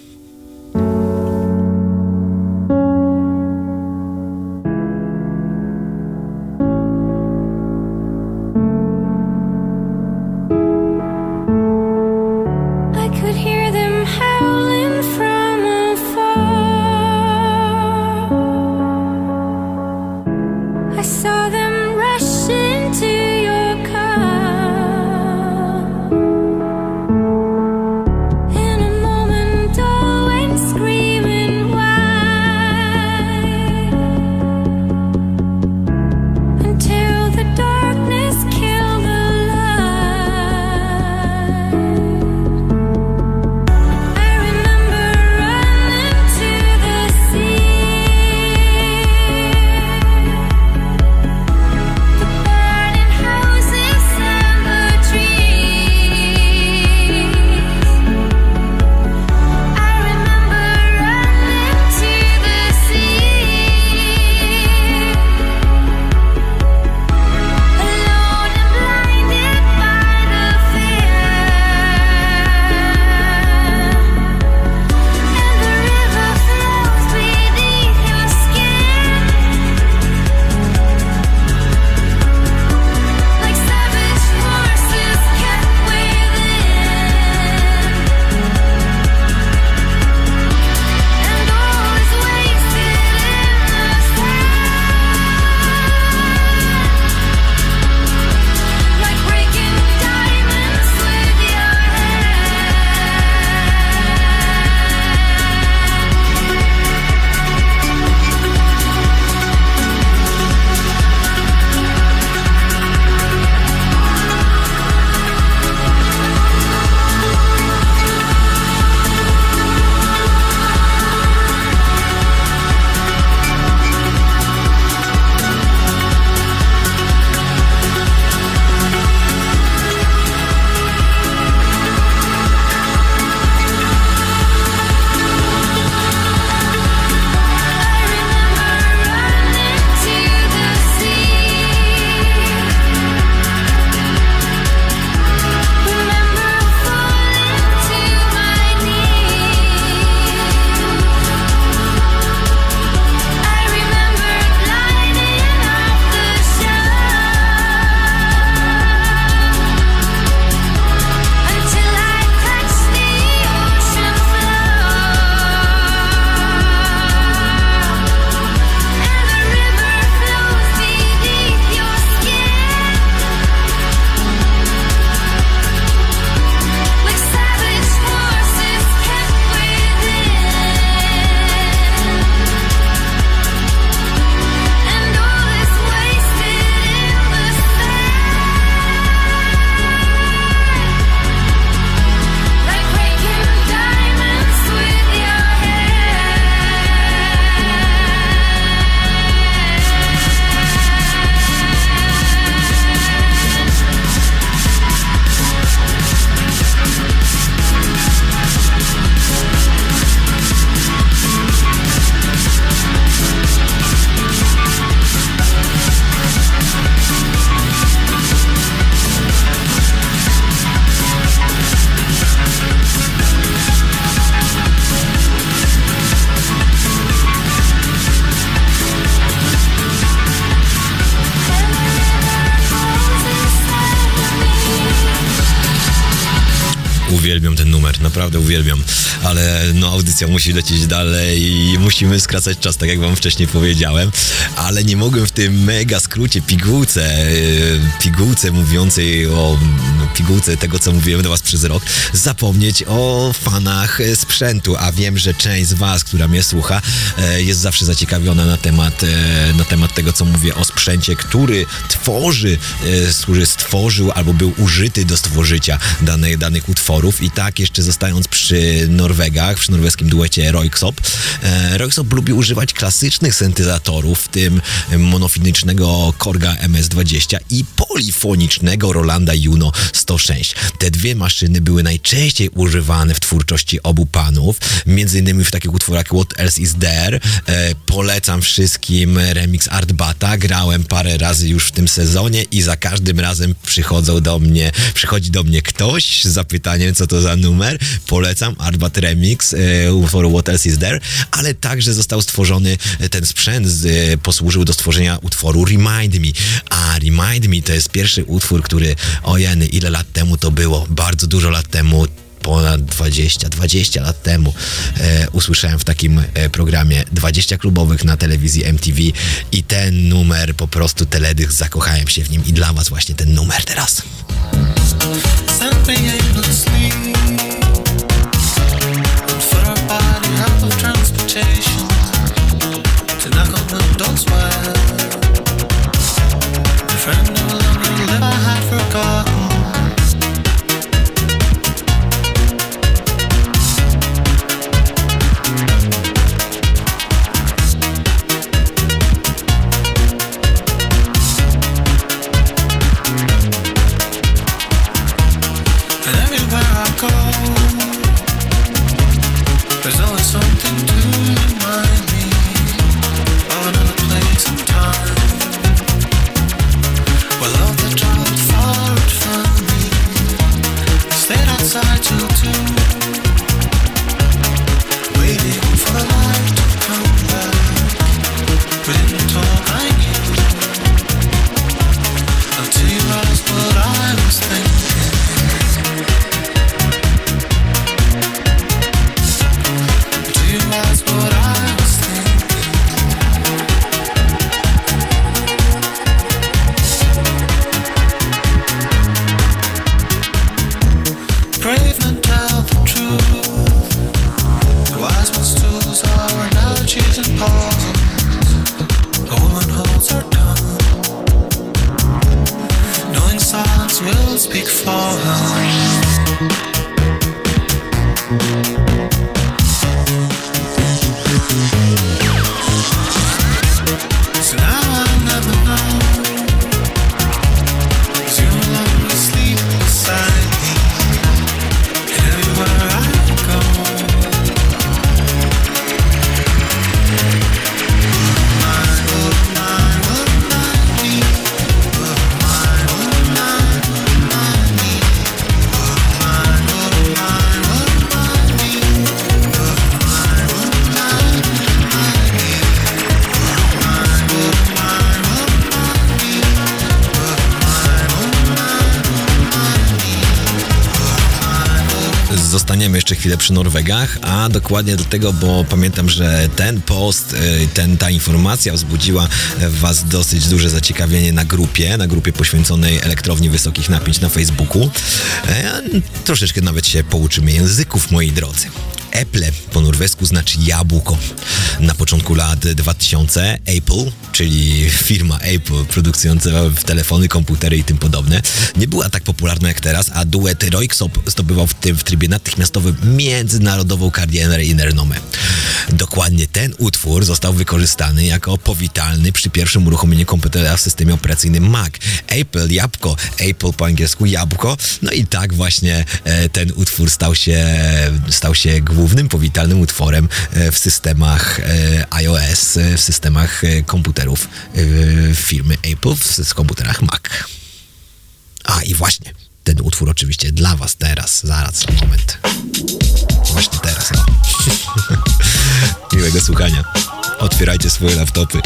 Naprawdę uwielbiam. Ale no audycja musi lecieć dalej i musimy skracać czas, tak jak wam wcześniej powiedziałem. Ale nie mogłem w tym mega skrócie pigułce, yy, pigułce mówiącej o no, pigułce tego, co mówiłem do was przez rok, zapomnieć o fanach sprzętu, a wiem, że część z was, która mnie słucha, e, jest zawsze zaciekawiona na temat, e, na temat tego, co mówię o sprzęcie, który tworzy, który stworzył albo był użyty do stworzycia danych, danych utworów i tak jeszcze zostając przy Norwegach, przy norweskim duecie Royksop, e, Royksop lubi używać klasycznych syntezatorów, w tym monofonicznego Korga MS-20 i polifonicznego Rolanda Juno 106. Te dwie maszyny były najczęściej używane w twórczości obu panów, między innymi w takich utworach What Else Is There. E, polecam wszystkim remix Artbata. Grałem parę razy już w tym sezonie i za każdym razem przychodzą do mnie, przychodzi do mnie ktoś z zapytaniem, co to za numer. Polecam Artbat Remix e, utworu What Else Is There, ale także został stworzony e, ten sprzęt, e, posłużył do stworzenia utworu Remind Me. A Remind Me to jest pierwszy utwór, który, ojeny, ile lat temu to było? Bardzo dużo lat temu ponad 20, 20 lat temu e, usłyszałem w takim e, programie 20 klubowych na telewizji MTV i ten numer po prostu teledych, zakochałem się w nim i dla was właśnie ten numer teraz. Knock on windows where the chwilę przy Norwegach, a dokładnie dlatego, bo pamiętam, że ten post, y, ten, ta informacja wzbudziła w Was dosyć duże zaciekawienie na grupie, na grupie poświęconej elektrowni wysokich napięć na Facebooku. E, troszeczkę nawet się pouczymy języków, moi drodzy. Apple po norwesku znaczy jabłko. Na początku lat 2000 Apple, czyli firma Apple produkująca telefony, komputery i tym podobne, nie była tak popularna jak teraz, a duet Royksop zdobywał w tym w trybie natychmiastowym międzynarodową karierę i renomę. Dokładnie ten utwór został wykorzystany jako powitalny przy pierwszym uruchomieniu komputera w systemie operacyjnym Mac. Apple, jabłko, Apple po angielsku jabłko, no i tak właśnie e, ten utwór stał się, stał się głównym powitalnym utworem e, w systemach e, iOS, w systemach komputerów firmy Apple, w, komputerach Mac. A i właśnie, ten utwór oczywiście dla was teraz, zaraz, moment. Właśnie teraz, o. Miłego słuchania. Otwierajcie swoje laptopy.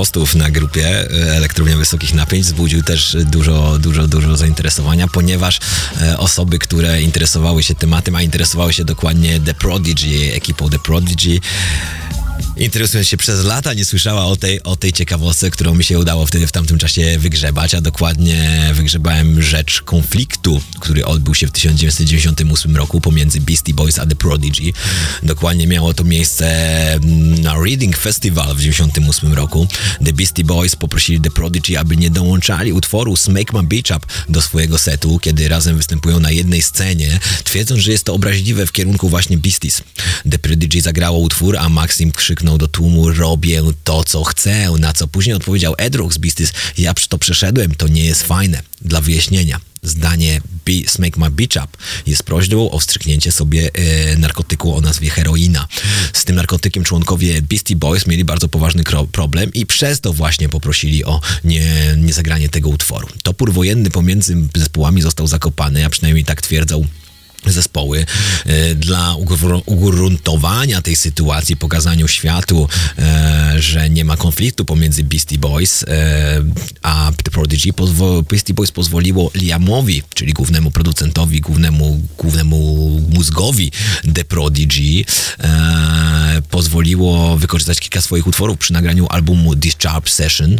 Postów na grupie e, Elektrownia Wysokich Napięć wzbudził też dużo, dużo, dużo zainteresowania, ponieważ e, osoby, które interesowały się tematem, a interesowały się dokładnie The Prodigy, ekipą The Prodigy, interesując się przez lata, nie słyszała o tej, o tej ciekawostce, którą mi się udało wtedy w tamtym czasie wygrzebać, a dokładnie wygrzebałem rzecz konfliktu, który odbył się w 1998 roku pomiędzy Beastie Boys a The Prodigy. Dokładnie miało to miejsce na Reading Festival w 1998 roku. The Beastie Boys poprosili The Prodigy, aby nie dołączali utworu Smake My Beach Up do swojego setu, kiedy razem występują na jednej scenie, twierdząc, że jest to obraźliwe w kierunku właśnie Beasties. The Prodigy zagrało utwór, a Maxim krzyknął do tłumu robię to, co chcę, na co później odpowiedział Ed Rock z Beasties ja to przeszedłem, to nie jest fajne. Dla wyjaśnienia, zdanie Be Smake My Beach Up jest prośbą o wstrzyknięcie sobie e, narkotyku o nazwie heroina. Z tym narkotykiem członkowie Beastie Boys mieli bardzo poważny problem i przez to właśnie poprosili o nie, nie zagranie tego utworu. Topór wojenny pomiędzy zespołami został zakopany, a przynajmniej tak twierdzą zespoły e, dla ugr- ugruntowania tej sytuacji, pokazaniu światu, e, że nie ma konfliktu pomiędzy Beastie Boys e, a The Prodigy. Beastie Boys pozwoliło Liamowi, czyli głównemu producentowi, głównemu, głównemu mózgowi The Prodigy, e, pozwoliło wykorzystać kilka swoich utworów przy nagraniu albumu Discharge Session.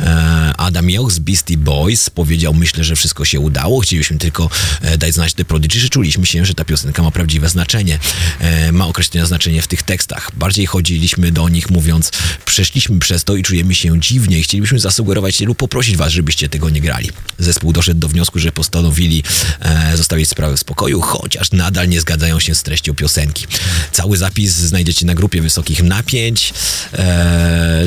E, Adam Joch z Beastie Boys powiedział, myślę, że wszystko się udało, chcielibyśmy tylko e, dać znać The Prodigy, że czuliśmy się, że ta piosenka ma prawdziwe znaczenie, e, ma określone znaczenie w tych tekstach. Bardziej chodziliśmy do nich mówiąc, przeszliśmy przez to i czujemy się dziwnie i chcielibyśmy zasugerować lub poprosić was, żebyście tego nie grali. Zespół doszedł do wniosku, że postanowili zostawić sprawę w spokoju, chociaż nadal nie zgadzają się z treścią piosenki. Cały zapis znajdziecie na grupie Wysokich Napięć. E,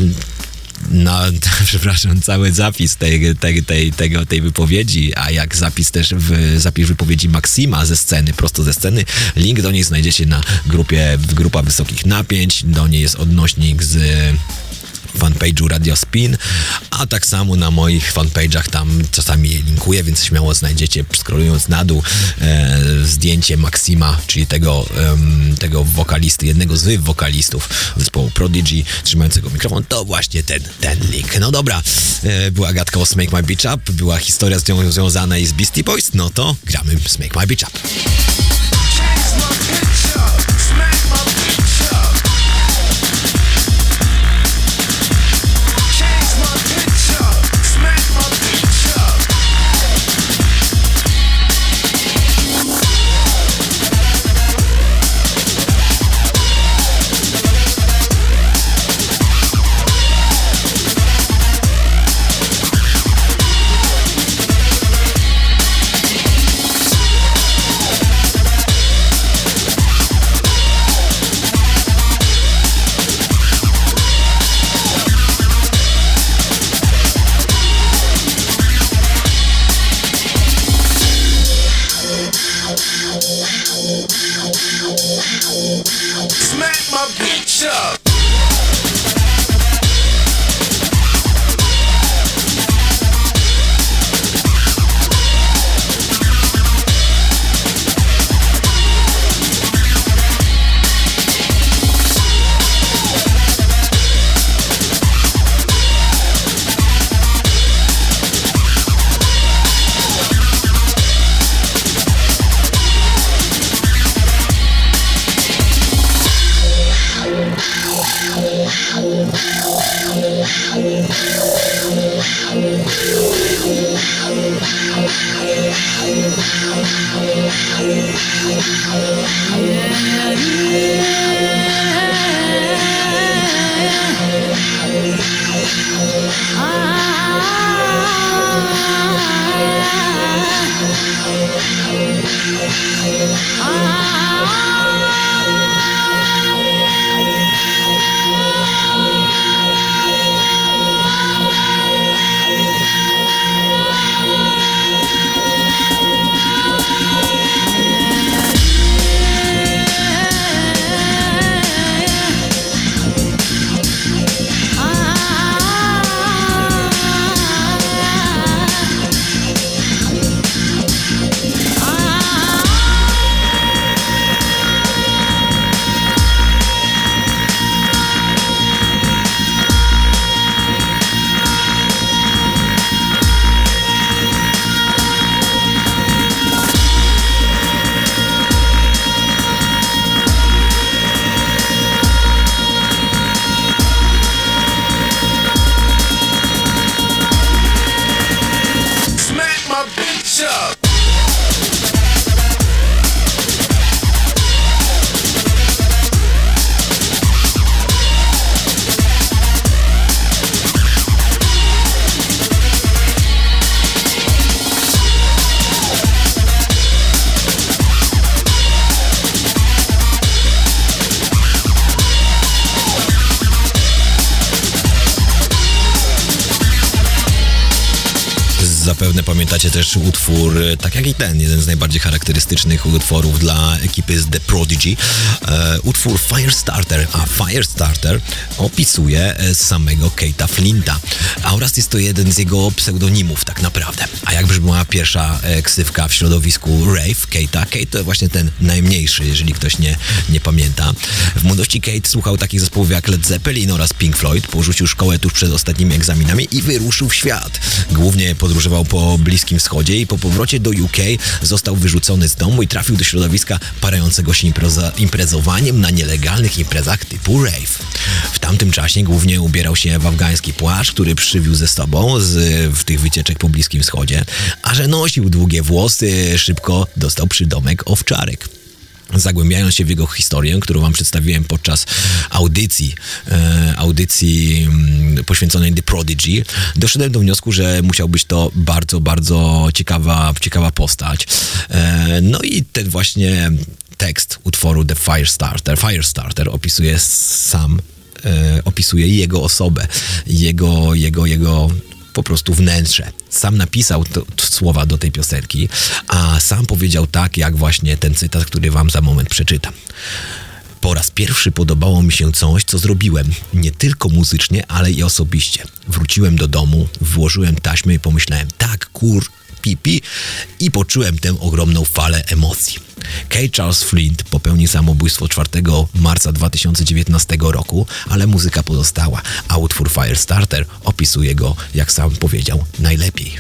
no, przepraszam, cały zapis tej, tej, tej, tego, tej wypowiedzi, a jak zapis też w zapis wypowiedzi Maksima ze sceny, prosto ze sceny, link do niej znajdziecie na grupie, grupa Wysokich Napięć, do niej jest odnośnik z fanpage'u Radio Spin, a tak samo na moich fanpage'ach tam czasami je linkuję, więc śmiało znajdziecie, scrollując na dół, e, zdjęcie Maxima, czyli tego, tego wokalisty, jednego z wokalistów zespołu Prodigy, trzymającego mikrofon, to właśnie ten, ten link. No dobra, e, była gadka o Smake My Beach Up, była historia z nią związana i z Beastie Boys, no to gramy Smake My Beach Up. Smack pamiętacie też utwór, e, tak jak i ten, jeden z najbardziej charakterystycznych utworów dla ekipy z The Prodigy. E, utwór Firestarter, a Firestarter opisuje e, samego Kate'a Flinta. A oraz jest to jeden z jego pseudonimów tak naprawdę. A jak brzmiała pierwsza ksywka w środowisku Rave Kate'a? Kate to właśnie ten najmniejszy, jeżeli ktoś nie, nie pamięta. W młodości Kate słuchał takich zespołów jak Led Zeppelin oraz Pink Floyd, porzucił szkołę tuż przed ostatnimi egzaminami i wyruszył w świat. Głównie podróżował po Bliskim Wschodzie i po powrocie do UK został wyrzucony z domu i trafił do środowiska parającego się imprezowaniem na nielegalnych imprezach typu rave. W tamtym czasie głównie ubierał się w afgański płaszcz, który przywiózł ze sobą z w tych wycieczek po Bliskim Wschodzie, a że nosił długie włosy, szybko dostał przydomek owczarek zagłębiając się w jego historię, którą wam przedstawiłem podczas audycji, e, audycji mm, poświęconej The Prodigy, doszedłem do wniosku, że musiał być to bardzo, bardzo ciekawa, ciekawa postać. E, no i ten właśnie tekst utworu The Firestarter, Firestarter opisuje sam e, opisuje jego osobę, jego, jego, jego po prostu wnętrze. Sam napisał to, to słowa do tej piosenki, a sam powiedział tak, jak właśnie ten cytat, który wam za moment przeczytam. Po raz pierwszy podobało mi się coś, co zrobiłem. Nie tylko muzycznie, ale i osobiście. Wróciłem do domu, włożyłem taśmę i pomyślałem, tak, kur, i poczułem tę ogromną falę emocji. K. Charles Flint popełnił samobójstwo 4 marca 2019 roku, ale muzyka pozostała, a utwór Firestarter opisuje go, jak sam powiedział, najlepiej.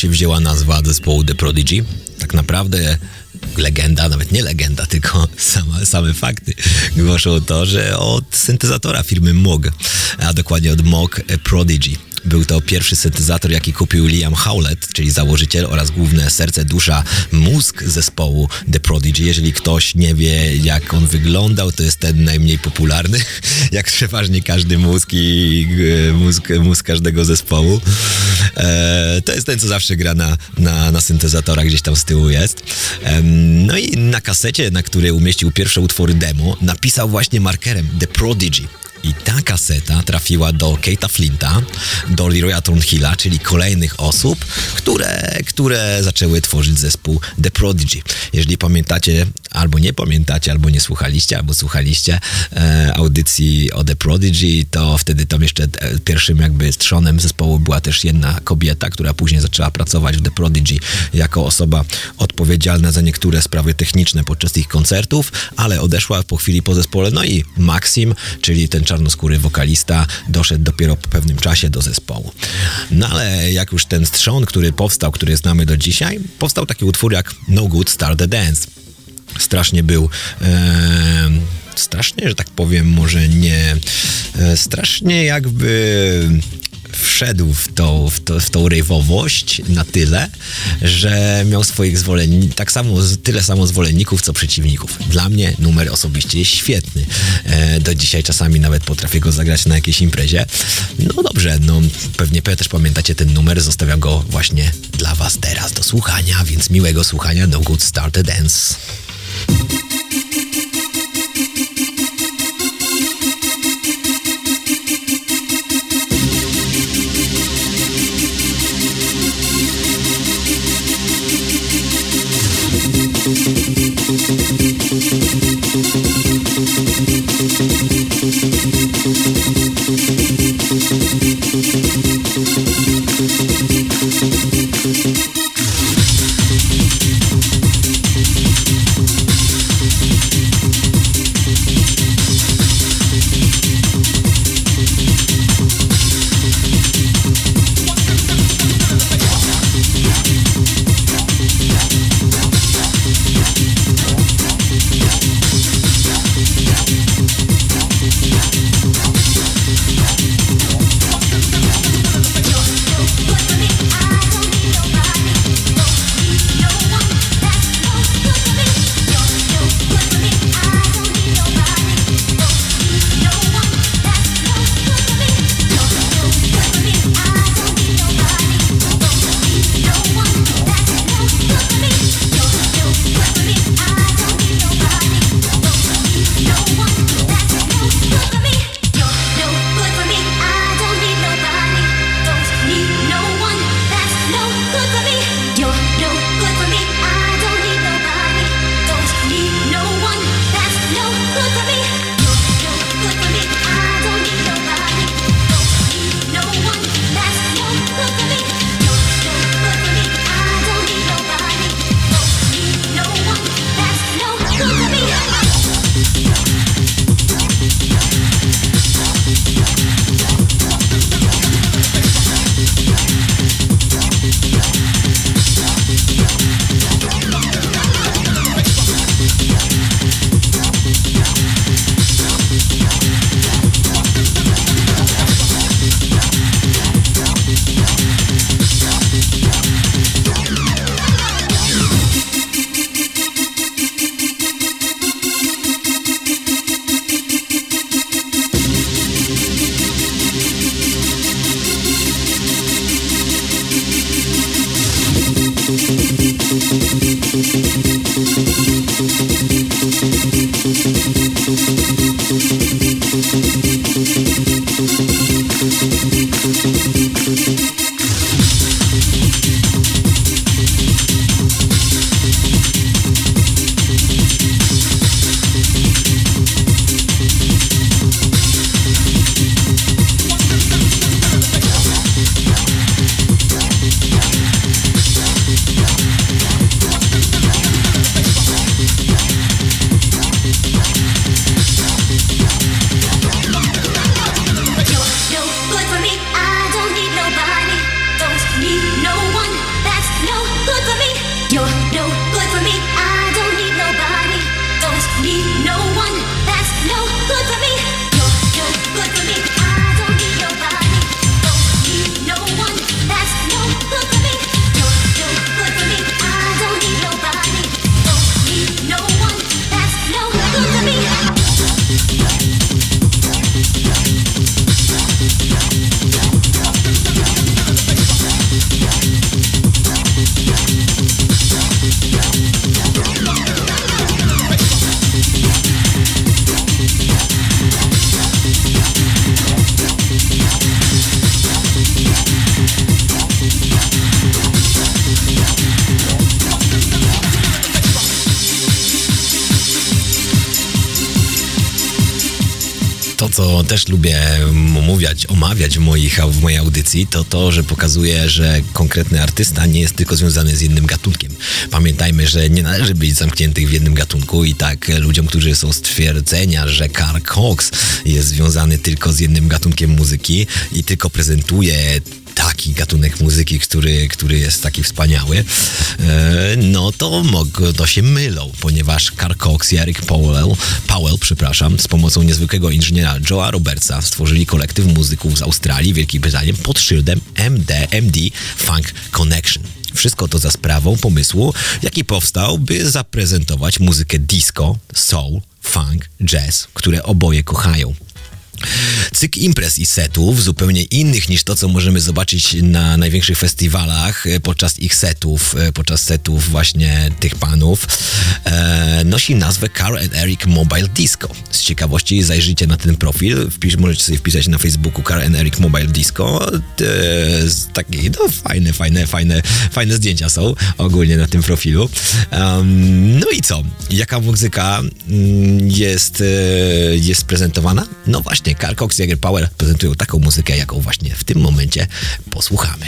Się wzięła nazwa zespołu The Prodigy? Tak naprawdę legenda, nawet nie legenda, tylko same, same fakty głoszą to, że od syntezatora firmy Moog, a dokładnie od Moog Prodigy. Był to pierwszy syntezator, jaki kupił Liam Howlett, czyli założyciel oraz główne serce, dusza, mózg zespołu The Prodigy. Jeżeli ktoś nie wie, jak on wyglądał, to jest ten najmniej popularny, jak przeważnie każdy mózg i e, mózg, mózg każdego zespołu. E, to jest ten, co zawsze gra na, na, na syntezatorach, gdzieś tam z tyłu jest. Em, no i na kasecie, na której umieścił pierwsze utwory demo, napisał właśnie markerem The Prodigy. I ta kaseta trafiła do Kate'a Flinta, do Leroya Thornhilla, czyli kolejnych osób, które, które zaczęły tworzyć zespół The Prodigy. Jeżeli pamiętacie, albo nie pamiętacie, albo nie słuchaliście, albo słuchaliście e, audycji o The Prodigy, to wtedy tam jeszcze e, pierwszym jakby strzonem zespołu była też jedna kobieta, która później zaczęła pracować w The Prodigy jako osoba odpowiedzialna za niektóre sprawy techniczne podczas ich koncertów, ale odeszła po chwili po zespole. No i Maxim, czyli ten czarnoskóry wokalista, doszedł dopiero po pewnym czasie do zespołu. No ale jak już ten strzon, który powstał, który znamy do dzisiaj, powstał taki utwór jak No Good Start the Dance strasznie był. E, strasznie, że tak powiem, może nie. E, strasznie jakby wszedł w tą, w, to, w tą rejwowość na tyle, że miał swoich zwolenników, tak samo, tyle samo zwolenników, co przeciwników. Dla mnie numer osobiście jest świetny. E, do dzisiaj czasami nawet potrafię go zagrać na jakiejś imprezie. No dobrze, no pewnie też pamiętacie ten numer, zostawiam go właśnie dla was teraz do słuchania, więc miłego słuchania, no good start the dance. Thank you. Też lubię omówiać, omawiać w, moich, w mojej audycji, to to, że pokazuje, że konkretny artysta nie jest tylko związany z jednym gatunkiem. Pamiętajmy, że nie należy być zamkniętych w jednym gatunku i tak ludziom, którzy są stwierdzenia, że Carl Cox jest związany tylko z jednym gatunkiem muzyki i tylko prezentuje taki gatunek muzyki, który, który jest taki wspaniały, e, no to, to się mylą, ponieważ Carl Cox i Eric Powell, Powell przepraszam, z pomocą niezwykłego inżyniera Joe'a Robertsa stworzyli kolektyw muzyków z Australii, Wielkiej Brytanii pod szyldem MDMD Funk Connection. Wszystko to za sprawą pomysłu, jaki powstał, by zaprezentować muzykę disco, soul, funk, jazz, które oboje kochają. Cykl imprez i setów, zupełnie innych niż to, co możemy zobaczyć na największych festiwalach e, podczas ich setów, e, podczas setów właśnie tych panów, e, nosi nazwę Carl and Eric Mobile Disco. Z ciekawości zajrzyjcie na ten profil, wpisz, możecie sobie wpisać na Facebooku Carl and Eric Mobile Disco. E, takie, no fajne, fajne, fajne, fajne zdjęcia są ogólnie na tym profilu. No i co? Jaka muzyka mm, jest, e, jest prezentowana? No właśnie, Carl Cox i prezentują taką muzykę, jaką właśnie w tym momencie posłuchamy.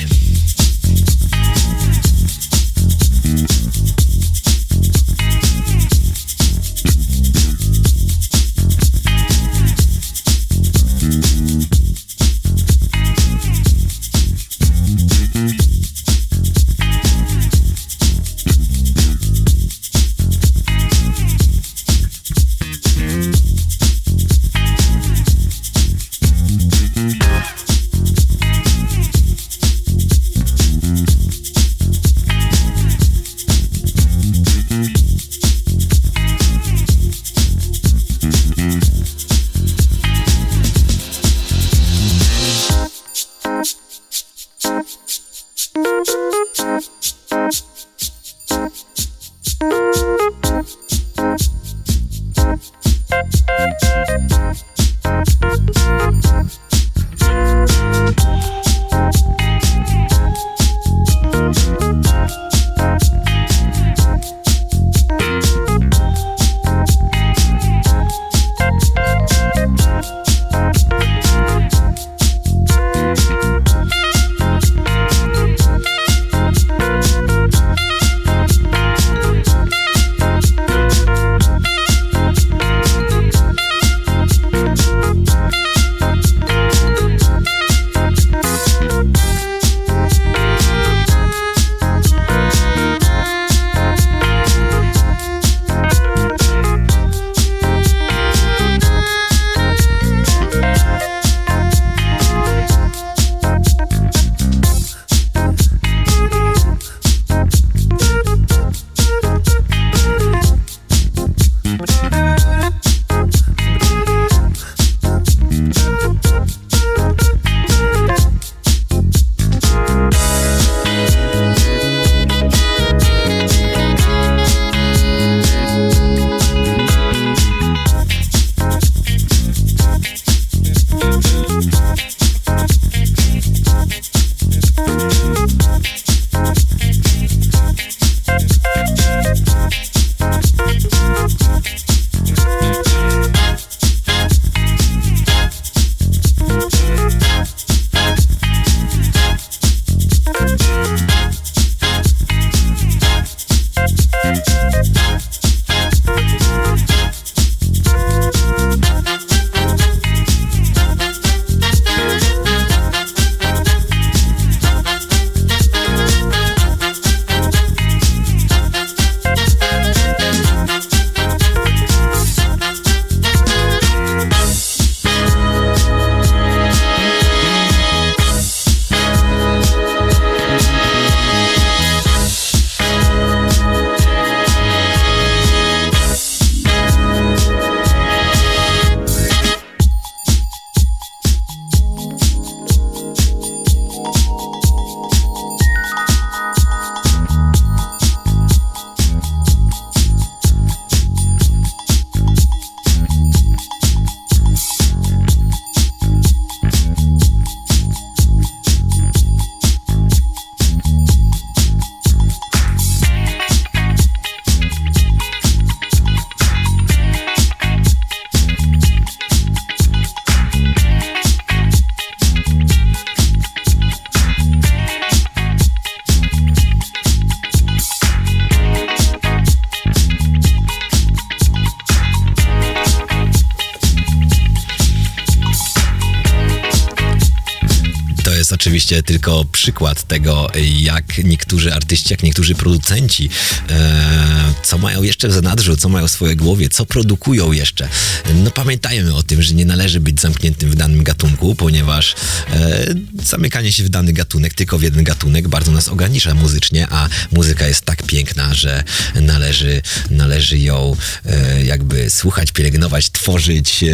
Oczywiście tylko przykład tego, jak niektórzy artyści, jak niektórzy producenci, e, co mają jeszcze w zanadrzu, co mają w swojej głowie, co produkują jeszcze. No pamiętajmy o tym, że nie należy być zamkniętym w danym gatunku, ponieważ e, zamykanie się w dany gatunek, tylko w jeden gatunek, bardzo nas ogranicza muzycznie, a muzyka jest tak piękna, że należy, należy ją e, jakby słuchać, pielęgnować, tworzyć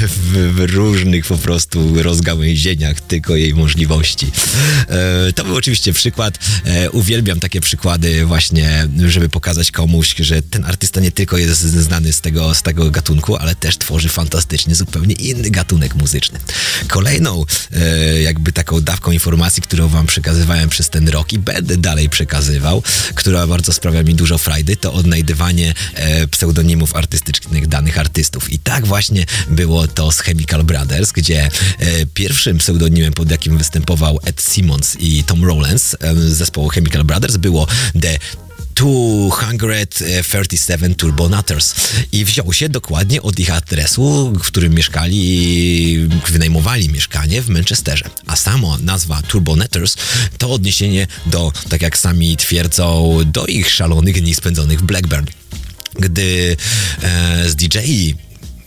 w, w różnych po prostu rozgałęzieniach tylko jej możliwości. E, to był oczywiście przykład. E, uwielbiam takie przykłady właśnie, żeby pokazać komuś, że ten artysta nie tylko jest znany z tego, z tego gatunku, ale też tworzy fantastycznie zupełnie inny gatunek muzyczny. Kolejną e, jakby taką dawką informacji, którą wam przekazywałem przez ten rok i będę dalej przekazywał, która bardzo sprawia mi dużo frajdy, to odnajdywanie pseudonimów artystycznych danych artystów. I tak właśnie było to z Chemical Brothers, gdzie pierwszym pseudonimem, pod jakim występował Ed Simmons i Tom Rowlands z zespołu Chemical Brothers było The 237 Turbonauters i wziął się dokładnie od ich adresu, w którym mieszkali, wynajmowali mieszkanie w Manchesterze. A samo nazwa Turbonauters to odniesienie do, tak jak sami twierdzą, do ich szalonych dni spędzonych w Blackburn. Gdy e, z DJ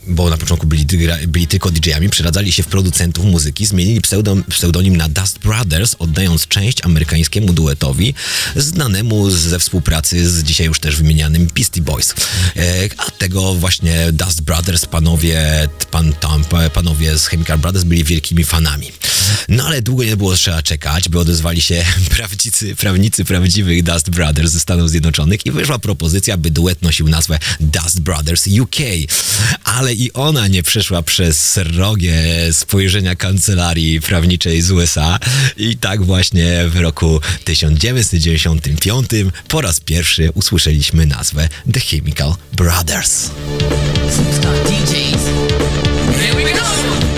bo na początku byli, byli tylko DJ-ami, przeradzali się w producentów muzyki, zmienili pseudonim na Dust Brothers, oddając część amerykańskiemu duetowi znanemu ze współpracy z dzisiaj już też wymienianym Beastie Boys. E, a tego właśnie Dust Brothers panowie, pan, tam, panowie z Chemical Brothers byli wielkimi fanami. No ale długo nie było trzeba czekać, by odezwali się prawdzicy, prawnicy prawdziwych Dust Brothers ze Stanów Zjednoczonych i wyszła propozycja, by duet nosił nazwę Dust Brothers UK. Ale i ona nie przeszła przez srogie spojrzenia kancelarii prawniczej z USA i tak właśnie w roku 1995 po raz pierwszy usłyszeliśmy nazwę The Chemical Brothers. Here we go.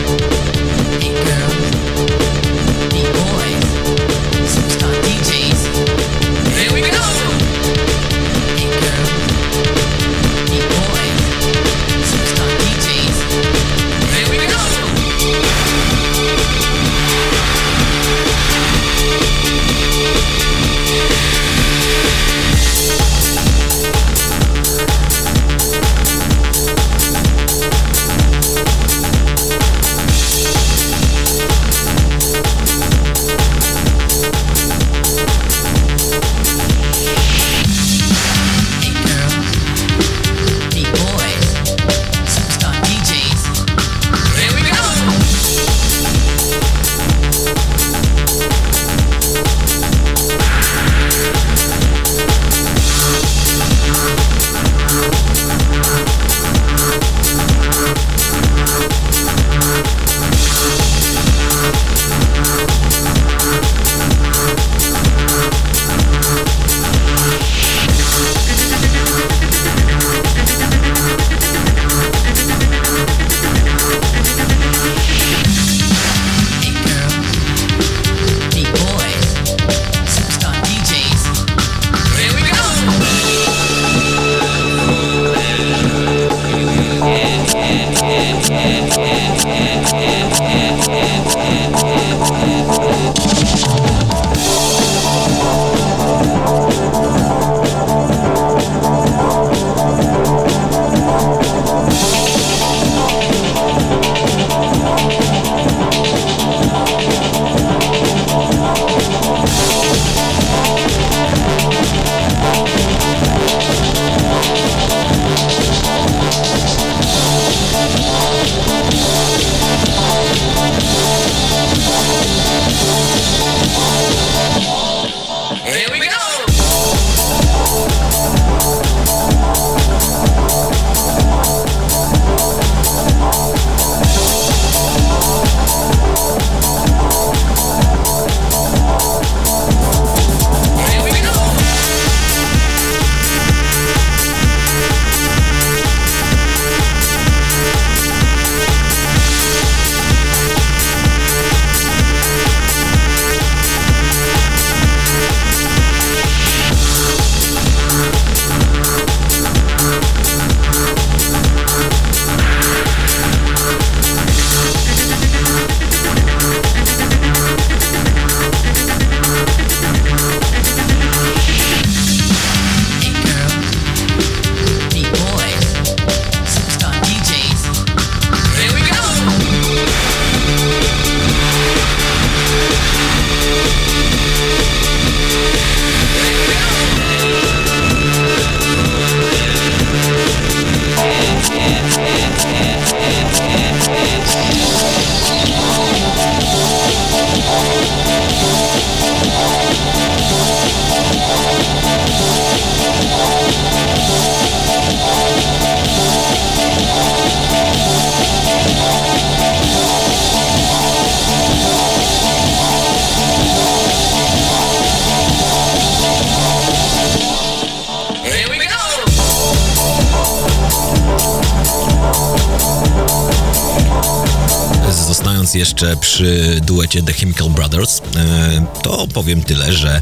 Przy duecie The Chemical Brothers, e, to powiem tyle, że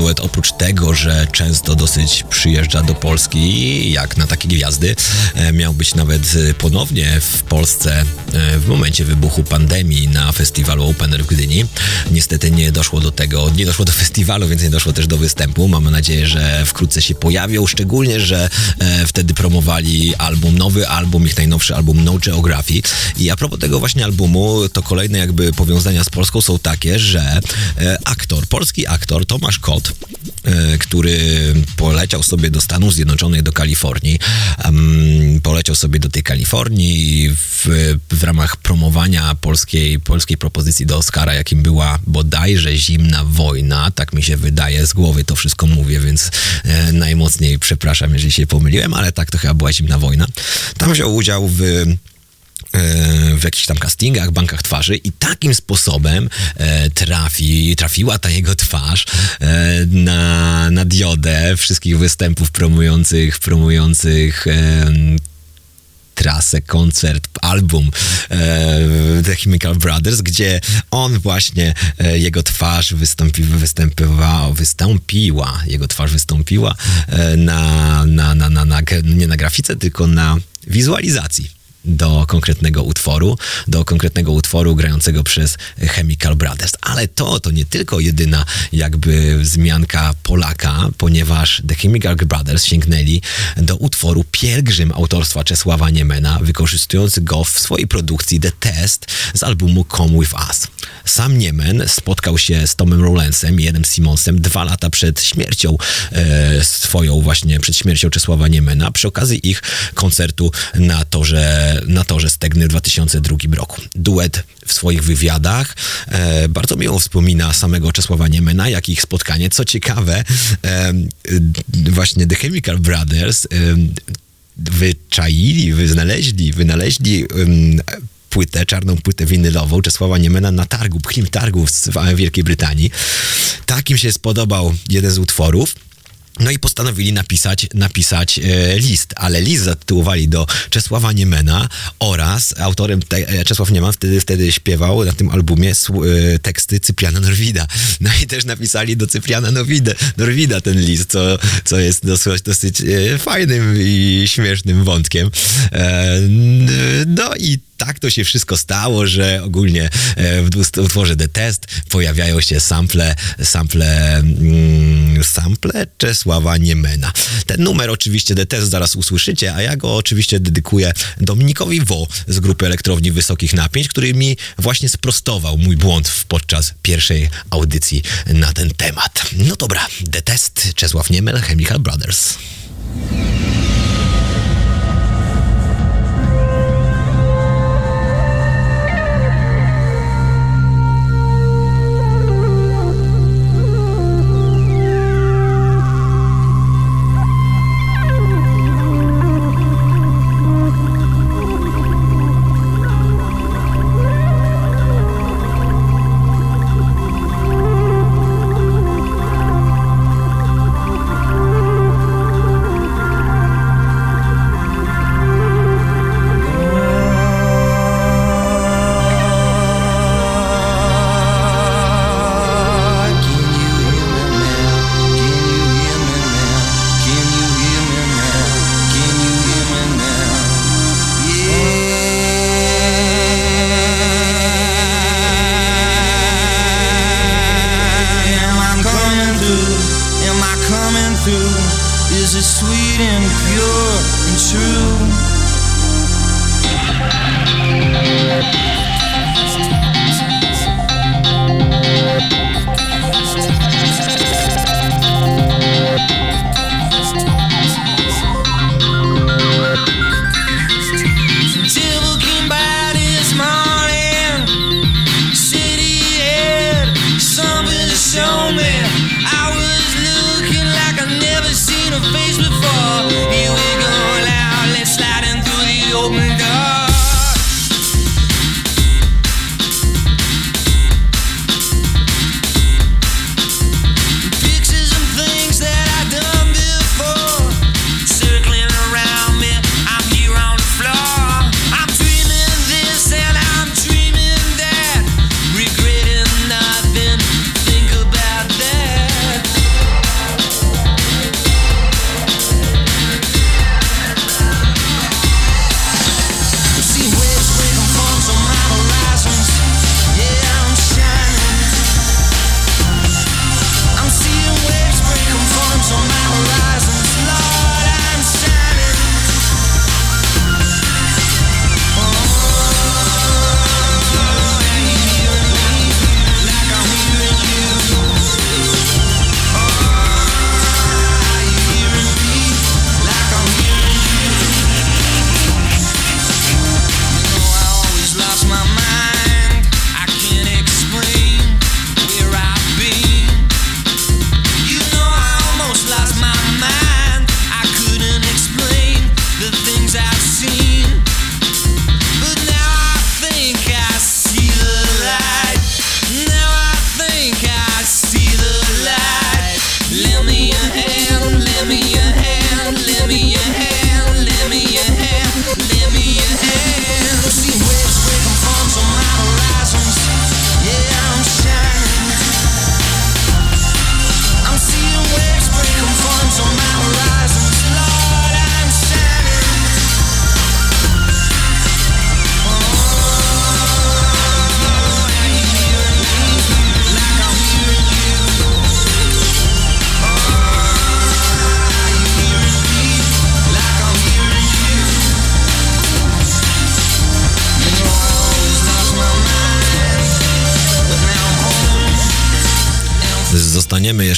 duet oprócz tego, że często dosyć przyjeżdża do Polski, jak na takie gwiazdy, e, miał być nawet e, ponownie w Polsce e, w momencie wybuchu pandemii na festiwalu Open Air w Gdyni. Niestety nie doszło do tego, nie doszło do festiwalu, więc nie doszło też do występu. Mamy nadzieję, że wkrótce się pojawią, szczególnie, że wtedy promowali album, nowy album, ich najnowszy album No Geography. I a propos tego właśnie albumu, to kolejne jakby powiązania z Polską są takie, że aktor, polski aktor Tomasz Kot, e, który poleciał sobie do Stanów Zjednoczonych, do Kalifornii, poleciał sobie do tej Kalifornii w, w ramach promowania polskiej, polskiej propozycji do Oscara, jakim była bodajże Zimna Wojna, tak mi się wydaje, z głowy to wszystko mówię, więc e, najmocniej przepraszam, jeżeli się pomyliłem, ale tak to chyba była Zimna Wojna. Tam wziął udział w w jakichś tam castingach, bankach twarzy i takim sposobem e, trafi, trafiła ta jego twarz e, na, na diodę wszystkich występów promujących, promujących trasę, koncert, album e, The Chemical Brothers, gdzie on właśnie, e, jego twarz wystąpi, występowała, wystąpiła, jego twarz wystąpiła e, na, na, na, na, na, nie na grafice, tylko na wizualizacji do konkretnego utworu, do konkretnego utworu grającego przez Chemical Brothers. Ale to, to nie tylko jedyna jakby wzmianka Polaka, ponieważ The Chemical Brothers sięgnęli do utworu Pielgrzym autorstwa Czesława Niemena, wykorzystując go w swojej produkcji The Test z albumu Come With Us. Sam Niemen spotkał się z Tomem Rowlandsem i Jedem Simonsem dwa lata przed śmiercią e, swoją właśnie, przed śmiercią Czesława Niemena, przy okazji ich koncertu na torze, na torze Stegny w 2002 roku. Duet w swoich wywiadach e, bardzo miło wspomina samego Czesława Niemena, jak ich spotkanie. Co ciekawe, e, właśnie The Chemical Brothers e, wyczaili, wyznaleźli, wynaleźli płytę, czarną płytę winylową Czesława Niemena na targu, pchlim targu w Wielkiej Brytanii. Tak im się spodobał jeden z utworów. No i postanowili napisać, napisać e, list, ale list zatytułowali do Czesława Niemena oraz autorem te, e, Czesław Nieman wtedy, wtedy śpiewał na tym albumie e, teksty Cypriana Norwida. No i też napisali do Cypriana Norwida, Norwida ten list, co, co jest dosyć, dosyć fajnym i śmiesznym wątkiem. No i tak to się wszystko stało, że ogólnie e, w utworze The Test pojawiają się sample, sample, mm, sample Czesława Niemena. Ten numer oczywiście The Test zaraz usłyszycie, a ja go oczywiście dedykuję Dominikowi Wo z grupy Elektrowni Wysokich Napięć, który mi właśnie sprostował mój błąd podczas pierwszej audycji na ten temat. No dobra, The Test, Czesław Niemel, Chemical Brothers.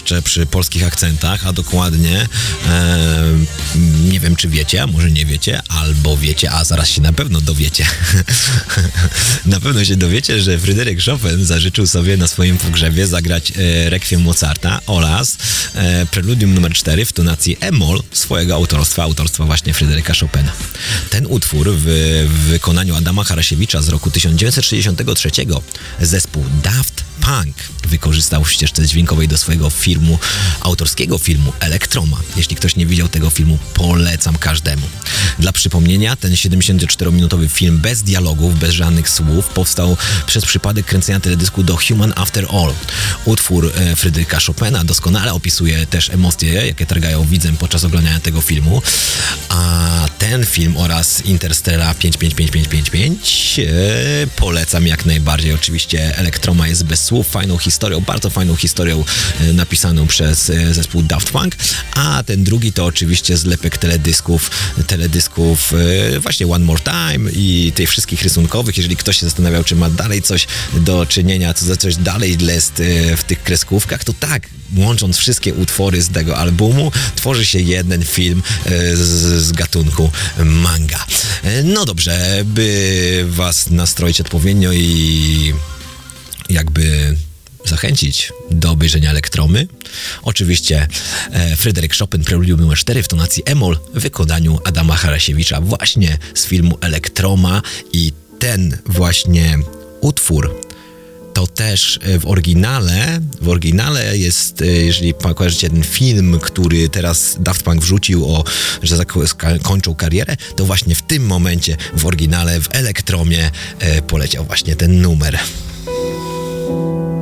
Jeszcze przy polskich akcentach, a dokładnie e, nie wiem czy wiecie, a może nie wiecie, albo wiecie, a zaraz się na pewno dowiecie. na pewno się dowiecie, że Fryderyk Chopin zażyczył sobie na swoim pogrzebie zagrać e, Requiem Mozarta oraz e, Preludium numer 4 w tonacji e-moll swojego autorstwa, autorstwa właśnie Fryderyka Chopina. Ten utwór w, w wykonaniu Adama Harasiewicza z roku 1963 zespół Daft Punk wykorzystał w ścieżce dźwiękowej do swojego filmu, autorskiego filmu Elektroma. Jeśli ktoś nie widział tego filmu, polecam każdemu. Dla przypomnienia, ten 74-minutowy film bez dialogów, bez żadnych słów powstał przez przypadek kręcenia teledysku do Human After All. Utwór e, Fryderyka Chopina doskonale opisuje też emocje, jakie targają widzem podczas oglądania tego filmu, a ten film oraz Interstellar 55555 e, polecam jak najbardziej. Oczywiście Elektroma jest bez słów, fajną historią, bardzo fajną historią e, napisaną przez e, zespół Daft Punk, a ten drugi to oczywiście zlepek teledysków, teledysków e, właśnie One More Time i tych wszystkich rysunkowych. Jeżeli ktoś się zastanawiał, czy ma dalej coś do czynienia, co za coś dalej jest w tych kreskówkach, to tak, łącząc wszystkie utwory z tego albumu, tworzy się jeden film z, z gatunku manga. No dobrze, by was nastroić odpowiednio i jakby zachęcić do obejrzenia Elektromy. Oczywiście e, Fryderyk Chopin Preludium nr 4 w tonacji Emol w wykonaniu Adama Harasiewicza właśnie z filmu Elektroma i ten właśnie utwór to też e, w oryginale, w oryginale jest, e, jeżeli kojarzycie ten film, który teraz Daft Punk wrzucił o, że kończą karierę, to właśnie w tym momencie w oryginale, w Elektromie e, poleciał właśnie ten numer. Czasu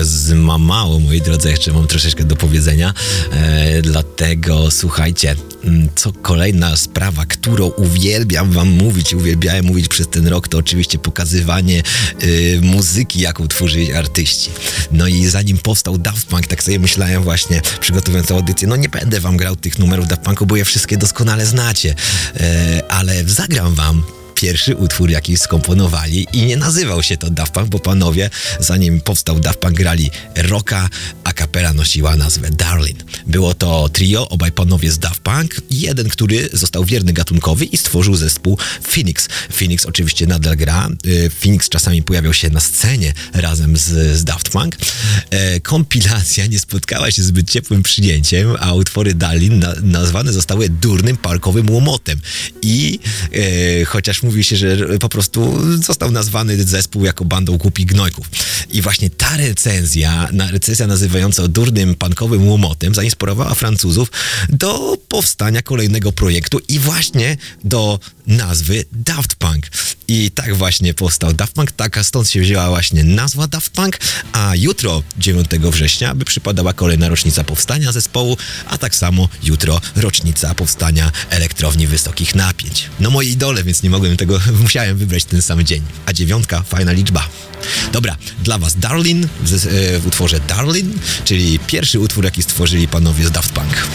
troszeczkę z mało, moi drodzy, jeszcze mam troszeczkę do powiedzenia. E, dlatego słuchajcie, mm, co kolejna sprawa, którą uwielbiam wam mówić uwielbiałem mówić przez ten rok, to oczywiście pokazywanie y, muzyki, jaką tworzyli artyści. No i zanim powstał Daft Punk, tak sobie myślałem właśnie, przygotowując audycję, no nie będę wam grał tych numerów Daft Punku, bo je wszystkie doskonale znacie, e, ale zagram wam pierwszy utwór, jaki skomponowali i nie nazywał się to Daft Punk, bo panowie, zanim powstał Daft Punk, grali rocka, a kapela nosiła nazwę Darlin. Było to trio, obaj panowie z Daft Punk, jeden, który został wierny gatunkowi i stworzył zespół Phoenix. Phoenix oczywiście nadal gra, y, Phoenix czasami pojawiał się na scenie razem z, z Daft Punk. E, kompilacja nie spotkała się zbyt ciepłym przyjęciem, a utwory Darlin na, nazwane zostały durnym parkowym łomotem. I e, chociaż mówi się, że po prostu został nazwany zespół jako bandą głupich gnojków. I właśnie ta recenzja, na, recenzja nazywająca durnym pankowym łomotem zainspirowała Francuzów do powstania kolejnego projektu i właśnie do nazwy Daft Punk. I tak właśnie powstał Daft Punk, taka stąd się wzięła właśnie nazwa Daft Punk, a jutro, 9 września, by przypadała kolejna rocznica powstania zespołu, a tak samo jutro rocznica powstania elektrowni wysokich napięć. No moje idole, więc nie mogłem tego, musiałem wybrać ten sam dzień. A dziewiątka, fajna liczba. Dobra, dla was Darlin w, e, w utworze Darlin, czyli pierwszy utwór, jaki stworzyli panowie z Daft Punk.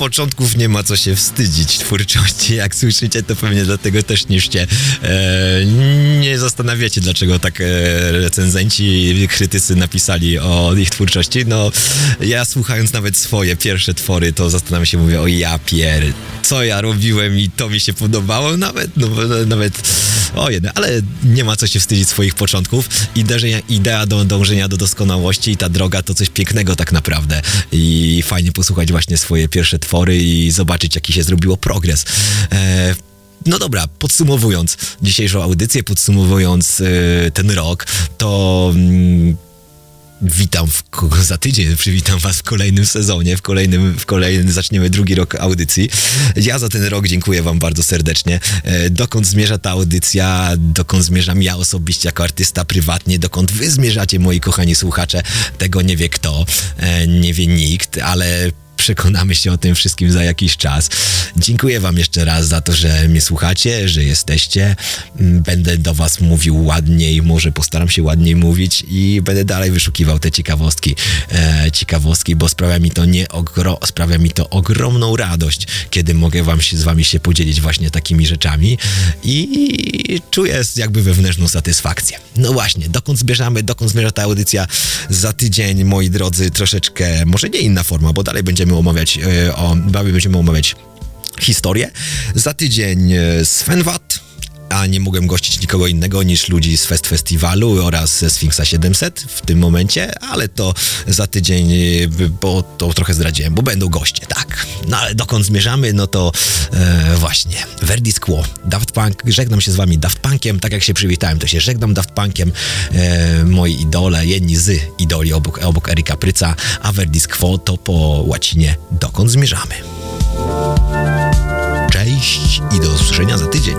Początków nie ma co się wstydzić twórczości. Jak słyszycie, to pewnie dlatego też niżcie. E, nie zastanawiacie, dlaczego tak e, recenzenci, krytycy napisali o ich twórczości. No, ja słuchając nawet swoje pierwsze twory, to zastanawiam się, mówię, o ja pier, co ja robiłem i to mi się podobało nawet, no, nawet, o jeden, ale nie ma co się wstydzić swoich początków. Idea, idea do dążenia do doskonałości i ta droga to coś pięknego tak naprawdę. I fajnie posłuchać właśnie swoje pierwsze twory i zobaczyć, jaki się zrobiło progres. E, no dobra, podsumowując dzisiejszą audycję, podsumowując e, ten rok, to... Mm, Witam w, za tydzień, przywitam was w kolejnym sezonie, w kolejnym, w kolejnym, zaczniemy drugi rok audycji. Ja za ten rok dziękuję wam bardzo serdecznie. E, dokąd zmierza ta audycja, dokąd zmierzam ja osobiście jako artysta prywatnie, dokąd wy zmierzacie, moi kochani słuchacze, tego nie wie kto, e, nie wie nikt, ale przekonamy się o tym wszystkim za jakiś czas. Dziękuję Wam jeszcze raz za to, że mnie słuchacie, że jesteście. Mm, Będę do Was mówił ładniej, może postaram się ładniej mówić i będę dalej wyszukiwał te ciekawostki, e, ciekawostki, bo sprawia mi to nie ogro, sprawia mi to ogromną radość, kiedy mogę Wam się z Wami się podzielić właśnie takimi rzeczami i czuję jakby wewnętrzną satysfakcję. No właśnie, dokąd zmierzamy, dokąd zmierza ta audycja za tydzień, moi drodzy, troszeczkę, może nie inna forma, bo dalej będziemy omawiać e, o, dalej będziemy omawiać historię. Za tydzień e, Sven Watt, a nie mogłem gościć nikogo innego niż ludzi z Fest Festiwalu oraz ze Sfinksa 700 w tym momencie, ale to za tydzień, e, bo to trochę zdradziłem, bo będą goście, tak. No ale dokąd zmierzamy, no to e, właśnie, Verdis Quo, Daft Punk, żegnam się z wami Daft Punkiem, tak jak się przywitałem, to się żegnam Daft Punkiem, e, moi idole, jedni z idoli obok, obok Erika Pryca, a Verdis Quo to po łacinie dokąd zmierzamy. Cześć i do usłyszenia za tydzień.